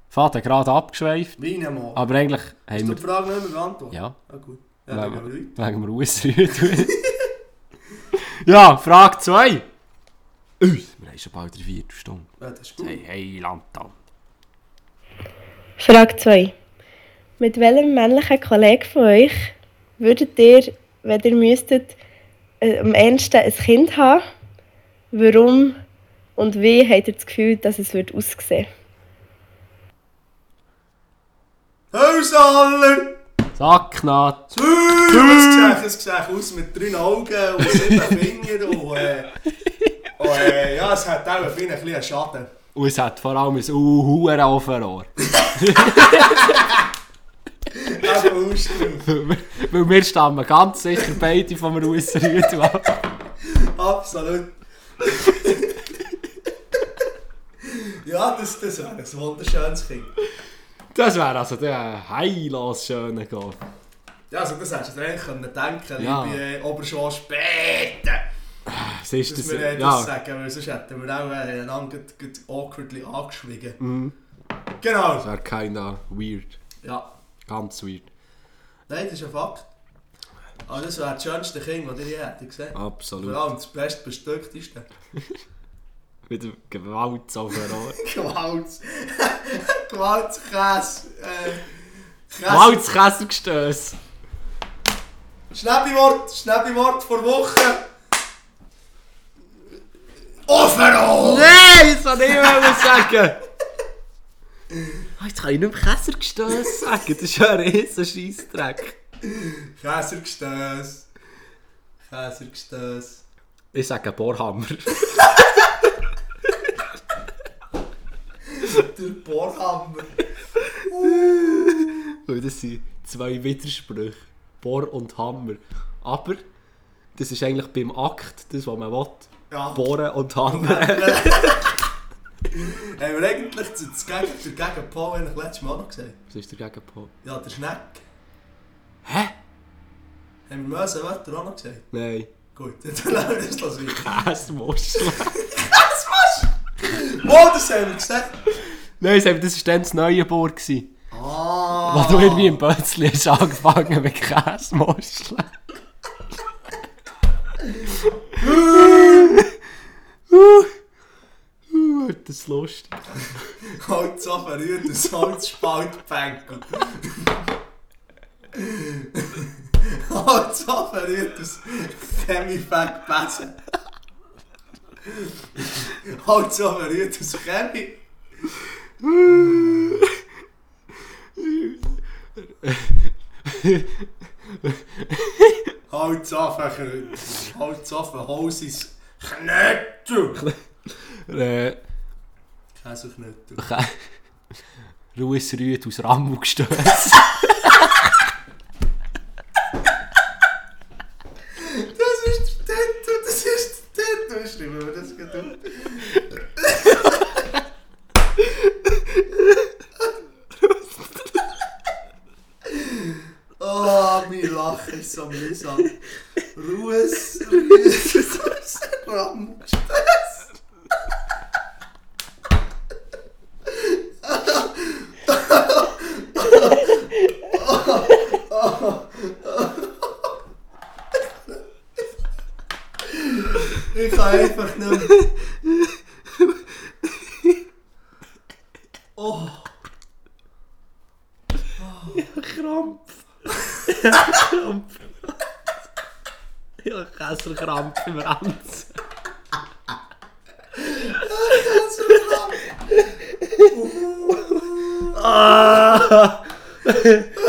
Vater gerade abgeschweift. meine Mann. Aber eigentlich haben wir. die Frage nicht mehr beantwortet? Ja, Ah, gut. Ja, weiter. wegen dem Russrühe. ja, Frage 2. Ui, wir haben schon bald eine Viertelstunde. Ja, das ist gut. Hey, hey, Landtal. Frage 2. Mit welchem männlichen Kollegen von euch würdet ihr, wenn ihr müsstet, äh, am ehesten ein Kind haben? Warum und wie habt ihr das Gefühl, dass es wird aussehen Hausaller! Es sieht- es sieht aus mit drei Augen und sieben Fingern und, äh, und äh, ja, es hat auch ein bisschen Schaden. Und es hat vor allem ein Uhuren Overohr. Eben ausstrahlen. Weil wir stammen ganz sicher beide vom Russrühe ab. Absolut. ja, das, das wäre ein wunderschönes Kind. Das wäre also der heillos schöne Gott. Ja, also das hättest du dir eigentlich können denken Ja. liebe äh. Ist Dass das? das Ja, sagen, weil sonst hätten wir auch äh, einander awkwardly angeschwiegen. Mhm. Genau. das wäre keiner weird. Ja. Ganz weird. Nein, das ist ein Fakt. Aber das wäre das schönste Kind, das ich je hätte gesehen. Absolut. Vor allem das bestbestückteste. Wieder Gewalt Overohr. Gewalts. Gewaltskäse. Äh, Käse. Gewaltskäsergestöss. Schnäppi-Wort, Schnäppi-Wort vor Woche. Overall! Nein, das wollte ich nicht sagen. Ah, Jetzt kann ich nicht mehr Käsergestöss sagen. Das ist ja ein riesen Scheissdreck. Käsergestöss. Käsergestöss. Ich sage Bohrhammer. Der Bohrhammer. Weil das sind zwei Widersprüche. Bohr und Hammer. Aber das ist eigentlich beim Akt das, was man will. Ja. Bohren und Hammer. Haben wir eigentlich zu- das Gegen- der Gegenpol eigentlich letztes Mal noch gesagt? Was ist der Gegenpol? Ja, der Schneck. Hä? Haben wir Mösenwetter auch noch gesagt? Nein. Gut, dann lassen wir das los weiter. Käsemuschel. Wo, das haben wir gesagt? Nein, Sam, das war dann das Neuenburg. gewesen. Ah! Wo du irgendwie im Bötzli hast angefangen mit Käsemuscheln. Uh, uh, wird das lustig. Halt so verrührt und Holzspaltbänkel. halt so verrührt aus Chemiefeckbesen. halt so verrührt aus Chemie. halt so verrührt. Halt so verholzis Knöttel. Äh, Käseknöttel. Kä- Ruhes Rüd aus Rammel gestößt. Das ist der Tattoo, das ist der Tattoo. Schreiben wir das gerade auf. Oh, mein Lachen ist so mühsam. Ruhes, Ruhes, aus Rammstein. Ich kann einfach nicht mehr. Oh, Krampf. Krampf. Ja, Kesselkrampf im Ranz. Ah!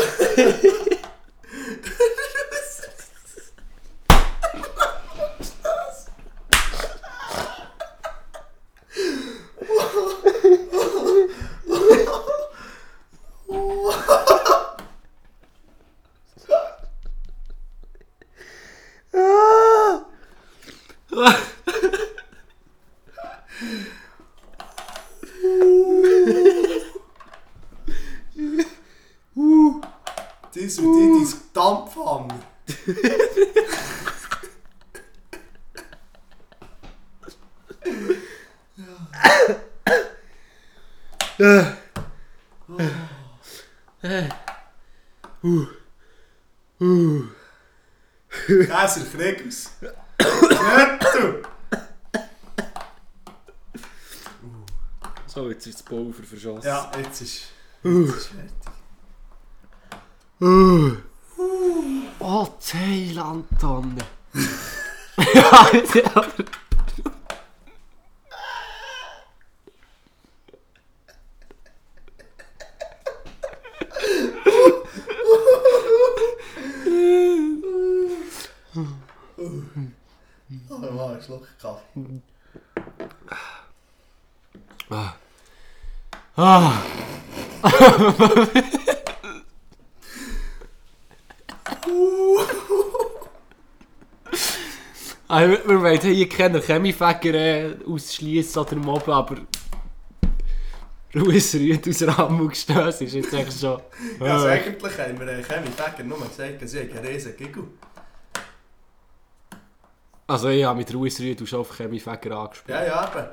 dies und die, dein Dampfhammer. Käser Kriegers. Knöttel. So, jetzt ist das Pulver verschossen. Ja, jetzt ist, jetzt ist fertig. Oh, Thailand-Tonne. ja, ja. Oh, mal einen Schluck Kaffee. Ah. Also, wir, wir wollen hier keine Chemiefäger äh, ausschließen oder mobben, aber Ruhes Rüd aus Rammel gestößt ist jetzt echt schon... Ja, also eigentlich haben wir äh, Chemie Fäger nur gesagt, sie haben einen riesen Giggle. Also ich habe mit Ruhes Rüd schon auf Chemiefäger angesprochen. Ja, ja, eben.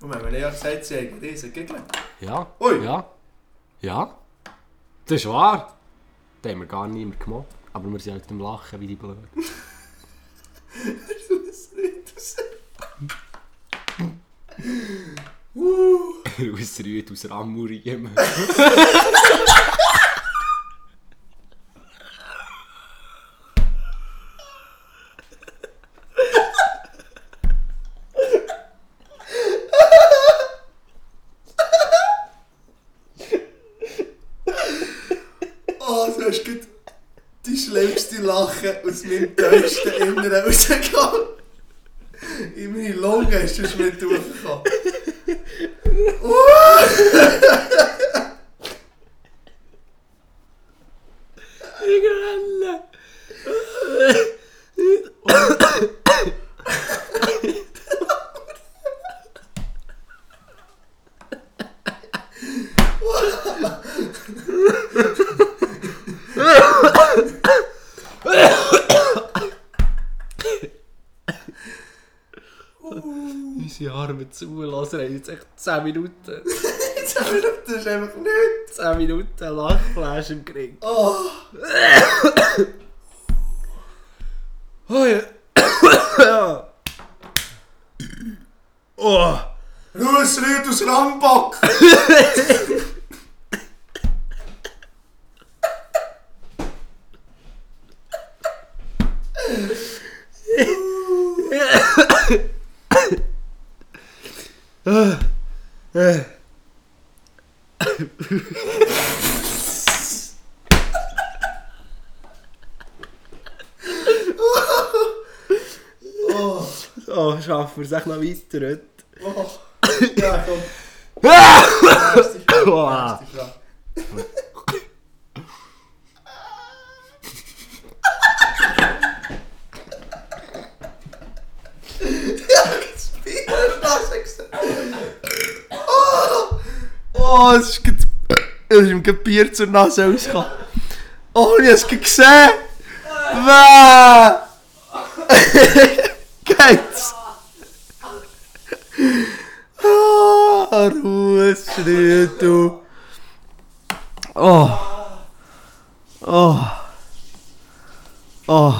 Und wir haben ja gesagt, sie haben einen riesen Giggle. Ja. Ui. Ja. Ja. Das ist wahr. Das haben wir gar mehr gemacht. Aber wir sind halt am Lachen wie die Blöden. Rüd aus Rammuriem. Oh, du hast gerade die schlimmste Lache aus meinem tiefsten Inneren rausgekommen. In meine Lunge du es mit durchgekommen. 10 Minuten, 10 Minuten ist einfach nichts. 10 Minuten Lachflash im Krieg. Oh. Oh ja. ja. Oh. Russried aus Rambach. Schaffen wir es noch weiter heute. Oh. Ja, komm. Nächste Frage. Nächste Frage. Oh, es ist gerade- es ist ihm gerade Bier zur Nase rausgekommen. Oh, ich es gesehen. Wäh. Ruhe, Schritt, du. Oh. Oh. Oh.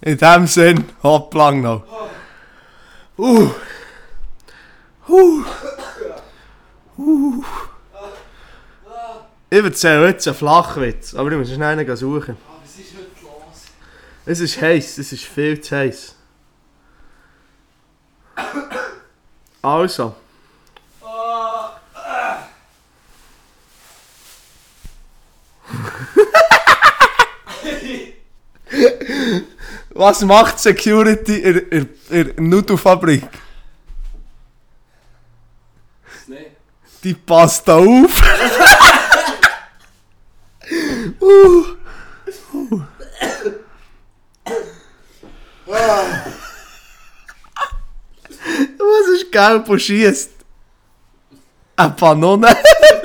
In dem Sinn, hopp lang noch. Uh. Uh. Uh. Ich erzähle jetzt einen Flachwitz, aber ich muss schnell einen suchen. Was ist heute los? Es ist heiß, es ist viel zu heiß. Also. Was macht Security in in der Nudelfabrik? Die passt da auf. uh. Uh. Was ist gelb und schießt? Eine Panone.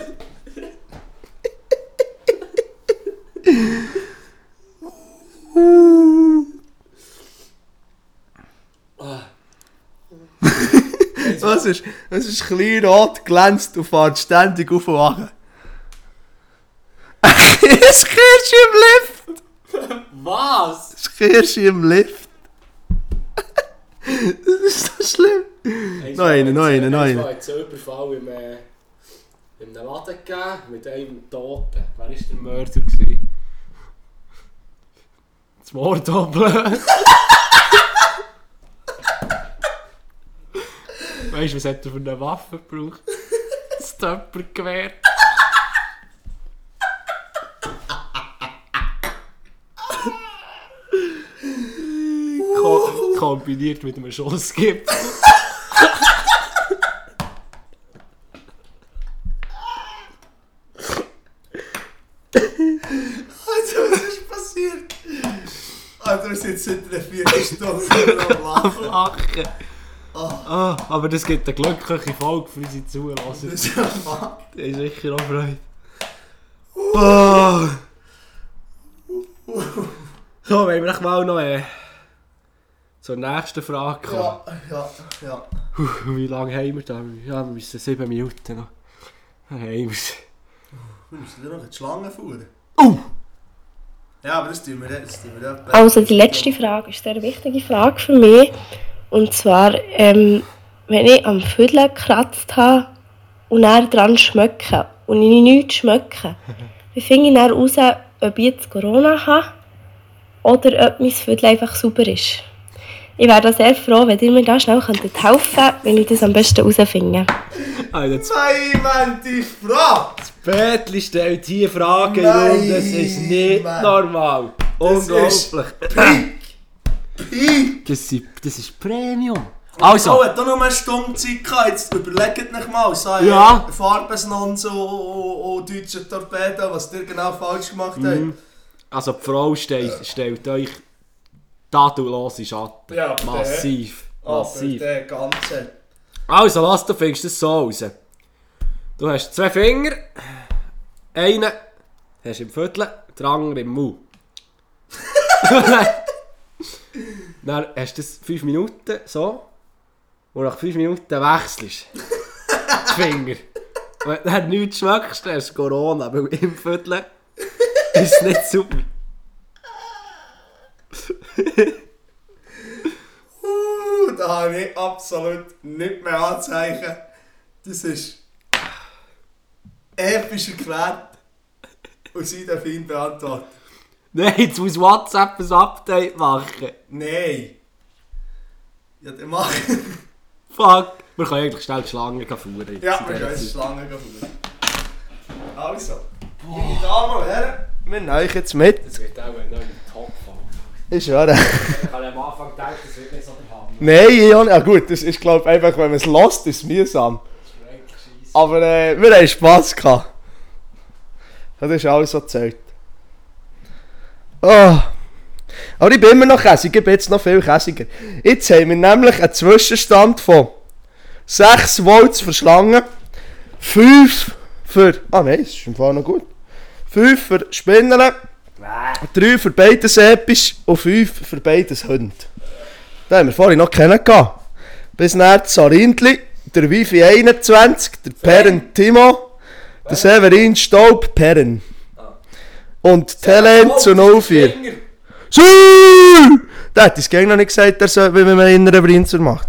Was ist, was ist klein rot, glänzt und fährt ständig auf und runter? Ein Kirschi im Lift! Was? Ein Kirschi im Lift! das ist so schlimm! Noch einen, noch einen. Es hat einen Überfall im, äh, in einem Laden gegeben mit einem Toten. Wer war der Mörder? Gewesen? Das Morddoppel. weißt du, was hat er für eine Waffe gebraucht? Das Töppergewehr. Ko kombiniert mit einem Schussgift. Also, was ist passiert? Also, wir sind seit einer Viertelstunde am Lachen. Lachen. Ah, aber das gibt eine glückliche Folge für unsere Zuhörer. Das ist ja Fakt. Die haben sicher auch Freude. Oh. So, wollen wir echt mal noch äh, zur nächsten Frage kommen. Ja, ja, ja. Puh, wie lange haben wir da? Ja, wir müssen sieben Minuten noch. Dann haben wir es. Wir müssen dir noch die Schlange fahren. Uh! Ja, aber das tun wir jetzt. Das tun wir etwa- Also die letzte Frage ist eine sehr wichtige Frage für mich. Und zwar, ähm, wenn ich am Viertel gekratzt habe und dann dran schmecke und ich nichts schmecke, wie finde ich dann raus, ob ich jetzt Corona habe oder ob mein Viertel einfach super ist? Ich wäre da sehr froh, wenn ihr mir da schnell könntet helfen wenn ich das am besten herausfinde. Alter, das Nein, die Frage! Bettli stellt hier Fragen Nein, und das ist nicht Mann. normal. Das Unglaublich. Das, sind, das ist Premium. Also, Oh, hat auch noch eine Stunde Zeit gehabt. Jetzt überlegt euch mal. So, äh, Ja. Farbesnonz und, und, und deutsche Torpedo, was ihr genau falsch gemacht habt. also die Frau stellt, stellt euch tatulose Schatten. Ja, Massiv. Massiv. Aber der ganze... Also, was du findest das so raus. Du hast zwei Finger. Einen hast du im Viertel, den anderen im Mund. Dann hast du das 5 Minuten so. und nach 5 Minuten wechselst die Finger. Wenn du dann nichts schmeckst, dann ist Corona, weil im Viertel ist es nicht super. Uh, da habe ich absolut nicht mehr anzeichen. Das ist episch erklärt und sie darf ihn beantworten. Nein, jetzt muss WhatsApp ein Update machen. Nein. Ja, dann mach. Fuck. Wir können eigentlich schnell die Schlange fahren. ja, wir können jetzt Schlange gehen. Also, meine Damen und Herren, wir nehmen euch jetzt mit. Das wird auch ein neuer Top Ist wahr. Ich habe am Anfang gedacht, das wird nicht so der Hammer. Nein, ja, ja gut, das ist glaube einfach, wenn man es lässt, ist es mühsam. Aber äh, wir haben Spass gehabt. Das ist alles erzählt. Oh. Aber ich bin immer noch käsig, ich bin jetzt noch viel käsiger. Jetzt haben wir nämlich einen Zwischenstand von 6 Volts für Schlangen, 5 für... Ah nein, das ist im Fall noch gut. 5 für Spinnen, 3 für beides Episch und 5 für beides Hunde. Den haben wir vorhin noch kennengelernt. Bis näher Sarindli, der Wifi 21, der Perren Timo, der Severin Staub Perren. Und Helen zu 04. Sü! Der hat das gegen noch nicht gesagt, soll, wie man einen inneren Brinzer macht.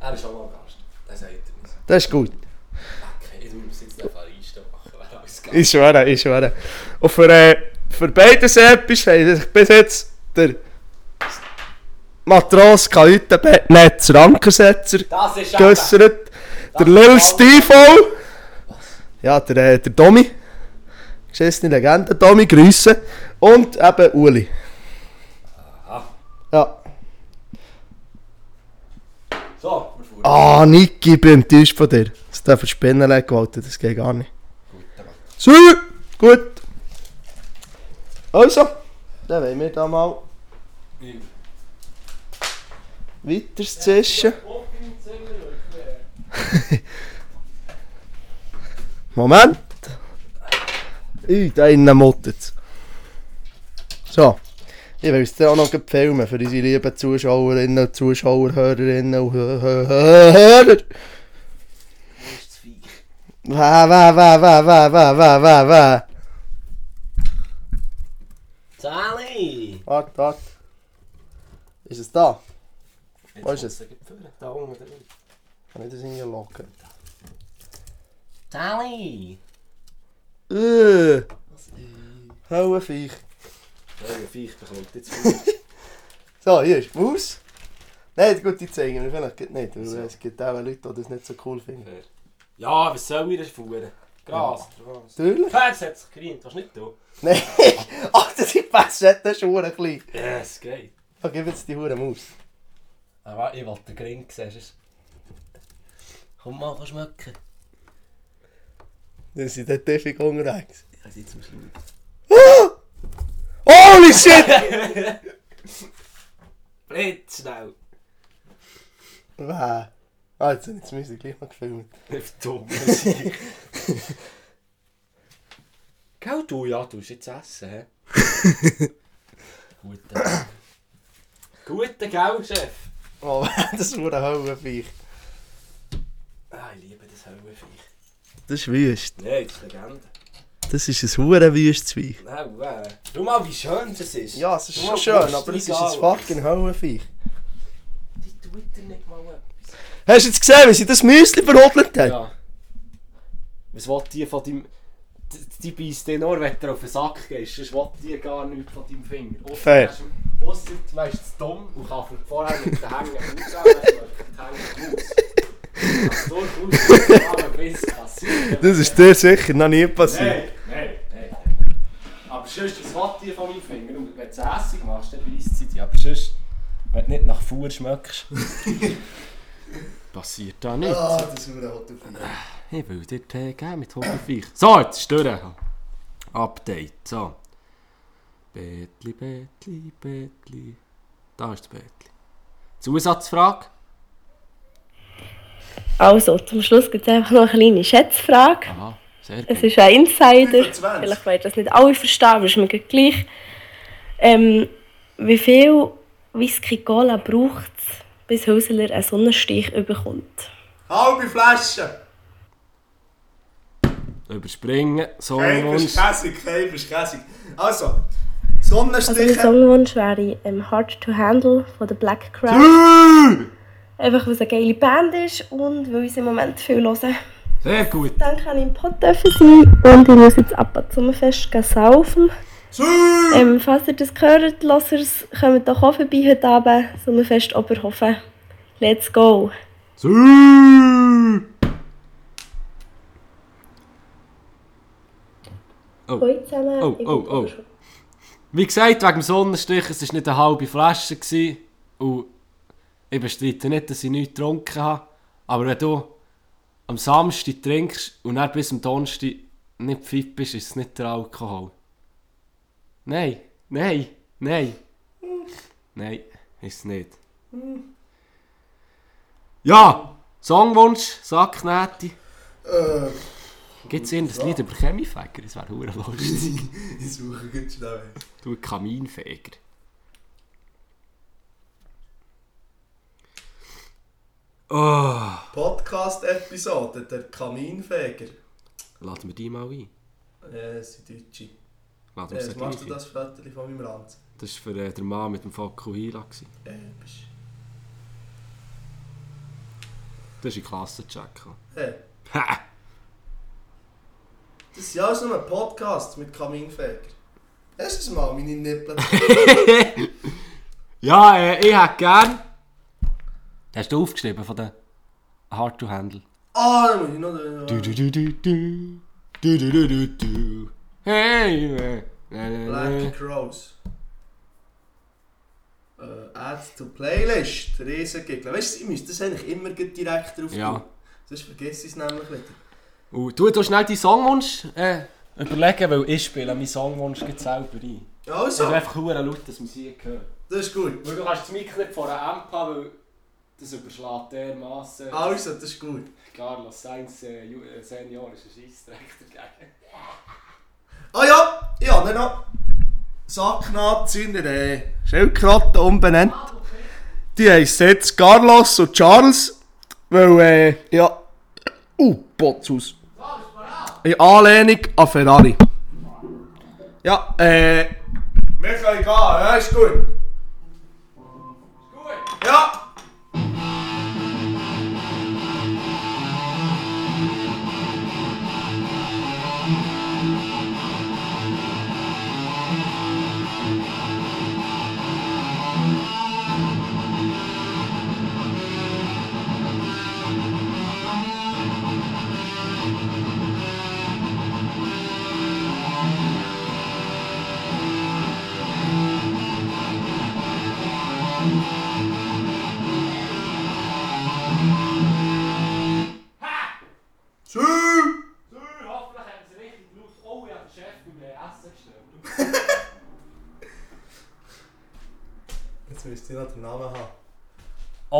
Er ist auch mal Gast. Das sagt er nicht. Das ist gut. Okay, ich muss jetzt einfach geht. Ist wahr, ist wahr. Und für, äh, für beide Episch haben sich bis jetzt der Matros Kajütenbettnetz Rankersetzer Das ist geäussert. Der Lil Steve Ja, der, äh, der Domi. Geschissene Legende. Domi, Grüße. Und eben Uli. Ja. So, wir fahren. Ah, Niki, ich bin enttäuscht von dir. Das darf ein Spinnenlein gewollt, das geht gar nicht. Gut, dann So, gut. Also, dann wollen wir da mal ich. weiter zischen. Moment. Ui, da innen mottet So. Ich will es dir auch noch filmen für unsere lieben Zuschauerinnen und Zuschauer, Hörerinnen und Hö- Hö- Hö- Hörer. Wa, wa, wa, wa, wa, wa, wa, wa, wa. Sally! Warte, warte. Ist es da? Wo ist es? Da unten drin. Kann ich das in locken? Sally! Äh. Hauenviech. Nein, Viech bekommt jetzt. So, hier ist die Maus. Nein, gut, die zeigen wir vielleicht nicht. Weil So. es gibt auch Leute, die das nicht so cool finden. Ja, was soll ich das fahren? Gras. Gras. Natürlich. Pferd hat sich gerient, was nicht du? Nein, ach, das ist besser, das ist schon klein. Yes, geht. Oh, gib jetzt die Hure Maus. Aber ich wollte den Gring sehen. Komm mal, kannst schmecken. Dann sind dort ewig unterwegs. Ich kann jetzt zum Schluss. Holy shit! Blitz schnell. Wow. Ah, jetzt habe ich das Musik gleich noch gefilmt. Dumm. Gell, du, ja, du hast jetzt essen, hä? Gute. Gute, gell, Chef? Oh, das ist ein Hauenviech. Ah, ich liebe das Höllenviech. Das ist wüst. Nein, das ist Legende. Das ist ein hure wüstes Viech. Nein, äh. Schau mal, wie schön das ist. Ja, es ist Schau schon mal, schön, Brust aber es ist egal. ein fucking Hauenviech. Die tut dir nicht mal etwas. Hast du jetzt gesehen, wie sie das Müsli verrodelt hat? Ja. Was will die von deinem... Die, die beißt dir nur, wenn du auf den Sack gehst. Sonst will die gar nichts von deinem Finger. Ausser Fair. du hast Ausser du weißt, es dumm und kann von vorher mit den Hängen rausgehen, dann schmeckt die Hänge raus. Das bisschen passiert. Das ist dir sicher noch nie passiert. Nein, nein, nein. Aber sonst, was will die von meinem Finger? Und wenn du es Essig machst, dann beißt sie dich. Aber sonst, wenn du nicht nach Fuhr schmeckst... Passiert da nicht. Ah, das ist ein Hotdog. Ich will dir Tee geben mit Hobbyviech. So, jetzt ist durch. Update. So. Bettli, Bettli, Bettli. Da ist das Bettli. Zusatzfrage? Also, zum Schluss gibt es einfach noch eine kleine Schätzfrage. Aha, sehr Es gut. ist ein Insider. 25. Vielleicht wollen das nicht alle verstehen, aber es ist mir gleich. Ähm, wie viel Whisky Cola braucht es, bis Hauseler einen Sonnenstich bekommt. Halbe Flasche! Überspringen, bist käsig, hey, bist käsig. Also, Also mein Sonnenstiche. Songwunsch wäre ähm, «Hard to Handle» von der Black Crowes. Einfach weil es eine geile Band ist und weil ich im Moment viel höre. Sehr gut. Dann kann ich im Pod sein und ich muss jetzt ab zum Fest gehen saufen. Ähm, falls ihr das gehört, lasst es, kommt doch auch vorbei heute Abend, Sommerfest Oberhofen. Let's go! Sü. Oh. Zusammen. Oh, oh, oh. Wie gesagt, wegen dem Sonnenstich, es war nicht eine halbe Flasche. Gewesen. Und ich bestreite nicht, dass ich nichts getrunken habe. Aber wenn du am Samstag trinkst und dann bis am Donnerstag nicht fit bist, ist es nicht der Alkohol. Nein, nein, nein. Nein, ist es nicht. Ja, Songwunsch, Sacknähte. Äh, Gibt es irgendein Lied über Chemiefäger? Das wäre verdammt lustig. ich suche ganz schnell. Du Kaminfeger. Oh, Podcast-Episode, der Kaminfeger. laden wir die mal ein. Ja, das sind Deutsche. Laden wir Äh, sie was machst du das Foto von meinem Ranz? Das war für äh, den Mann mit dem Fokuhila. Äh, bist... Das ist ein Klassencheck. Hey, Ha! das ist ja nur ein Podcast mit Kaminfeger. Hast du es mal, meine Nippel? Ja, äh, ich hätte gern. Hast du aufgeschrieben von den Hard to Handle? Ah, dann muss ich noch... Du, du, du, du, du. Du, du, du, du, du. Hey, äh, na, na. Black Crows. Äh, add to Playlist. Riesengegner. Weißt du, ich müsste das eigentlich immer direkt drauf Ja. tun. Sonst vergesse ich es nämlich wieder. Und du, du schnell deinen Songwunsch äh, überlegen, weil ich spiele meinen Songwunsch gleich selber ein. Ich Also, will einfach hure laut, dass man sie hört. das ist gut. Weil du kannst das Mikro nicht vor einer Amp haben, weil das überschlägt dermassen. Also, das ist gut. Carlos Sainz äh, Ju- äh, Senior ist ein Scheissdreck dagegen. Ah ja, ich habe noch Sacknaht in der äh, Schildkröte umbenannt. Die heisst jetzt Carlos und Charles, weil, äh, ja... Uh, Potzus. In Anlehnung an Ferrari. Ja, äh... Wir können gehen, ja, ist gut. Gut! Ja!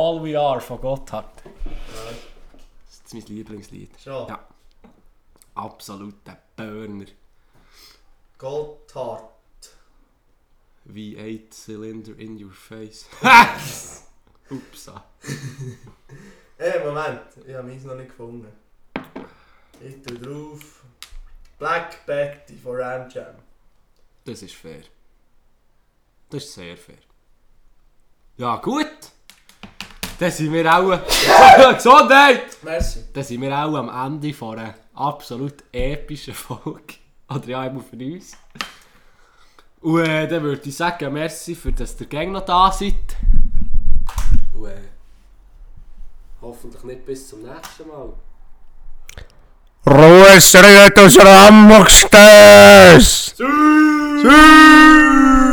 All We Are von Gotthard. Das ist mein Lieblingslied. Schon. Ja. Absoluter Burner. Gotthard. V8 Cylinder in your face. Upsa. Hey, Moment, ich habe meins noch nicht gefunden. Ich tue drauf. Black Betty von Ram Jam. Das ist fair. Das ist sehr fair. Ja, gut. Dann sind wir auch. Gesundheit! Merci. Dann sind wir auch am Ende von einer absolut epischen Folge. Oder ja, immer für uns. Und äh, dann würde ich sagen, merci für dass ihr gang noch da seid. Und äh, hoffentlich nicht bis zum nächsten Mal. Ruhe, Sritus Rammoxtes! Tschüss!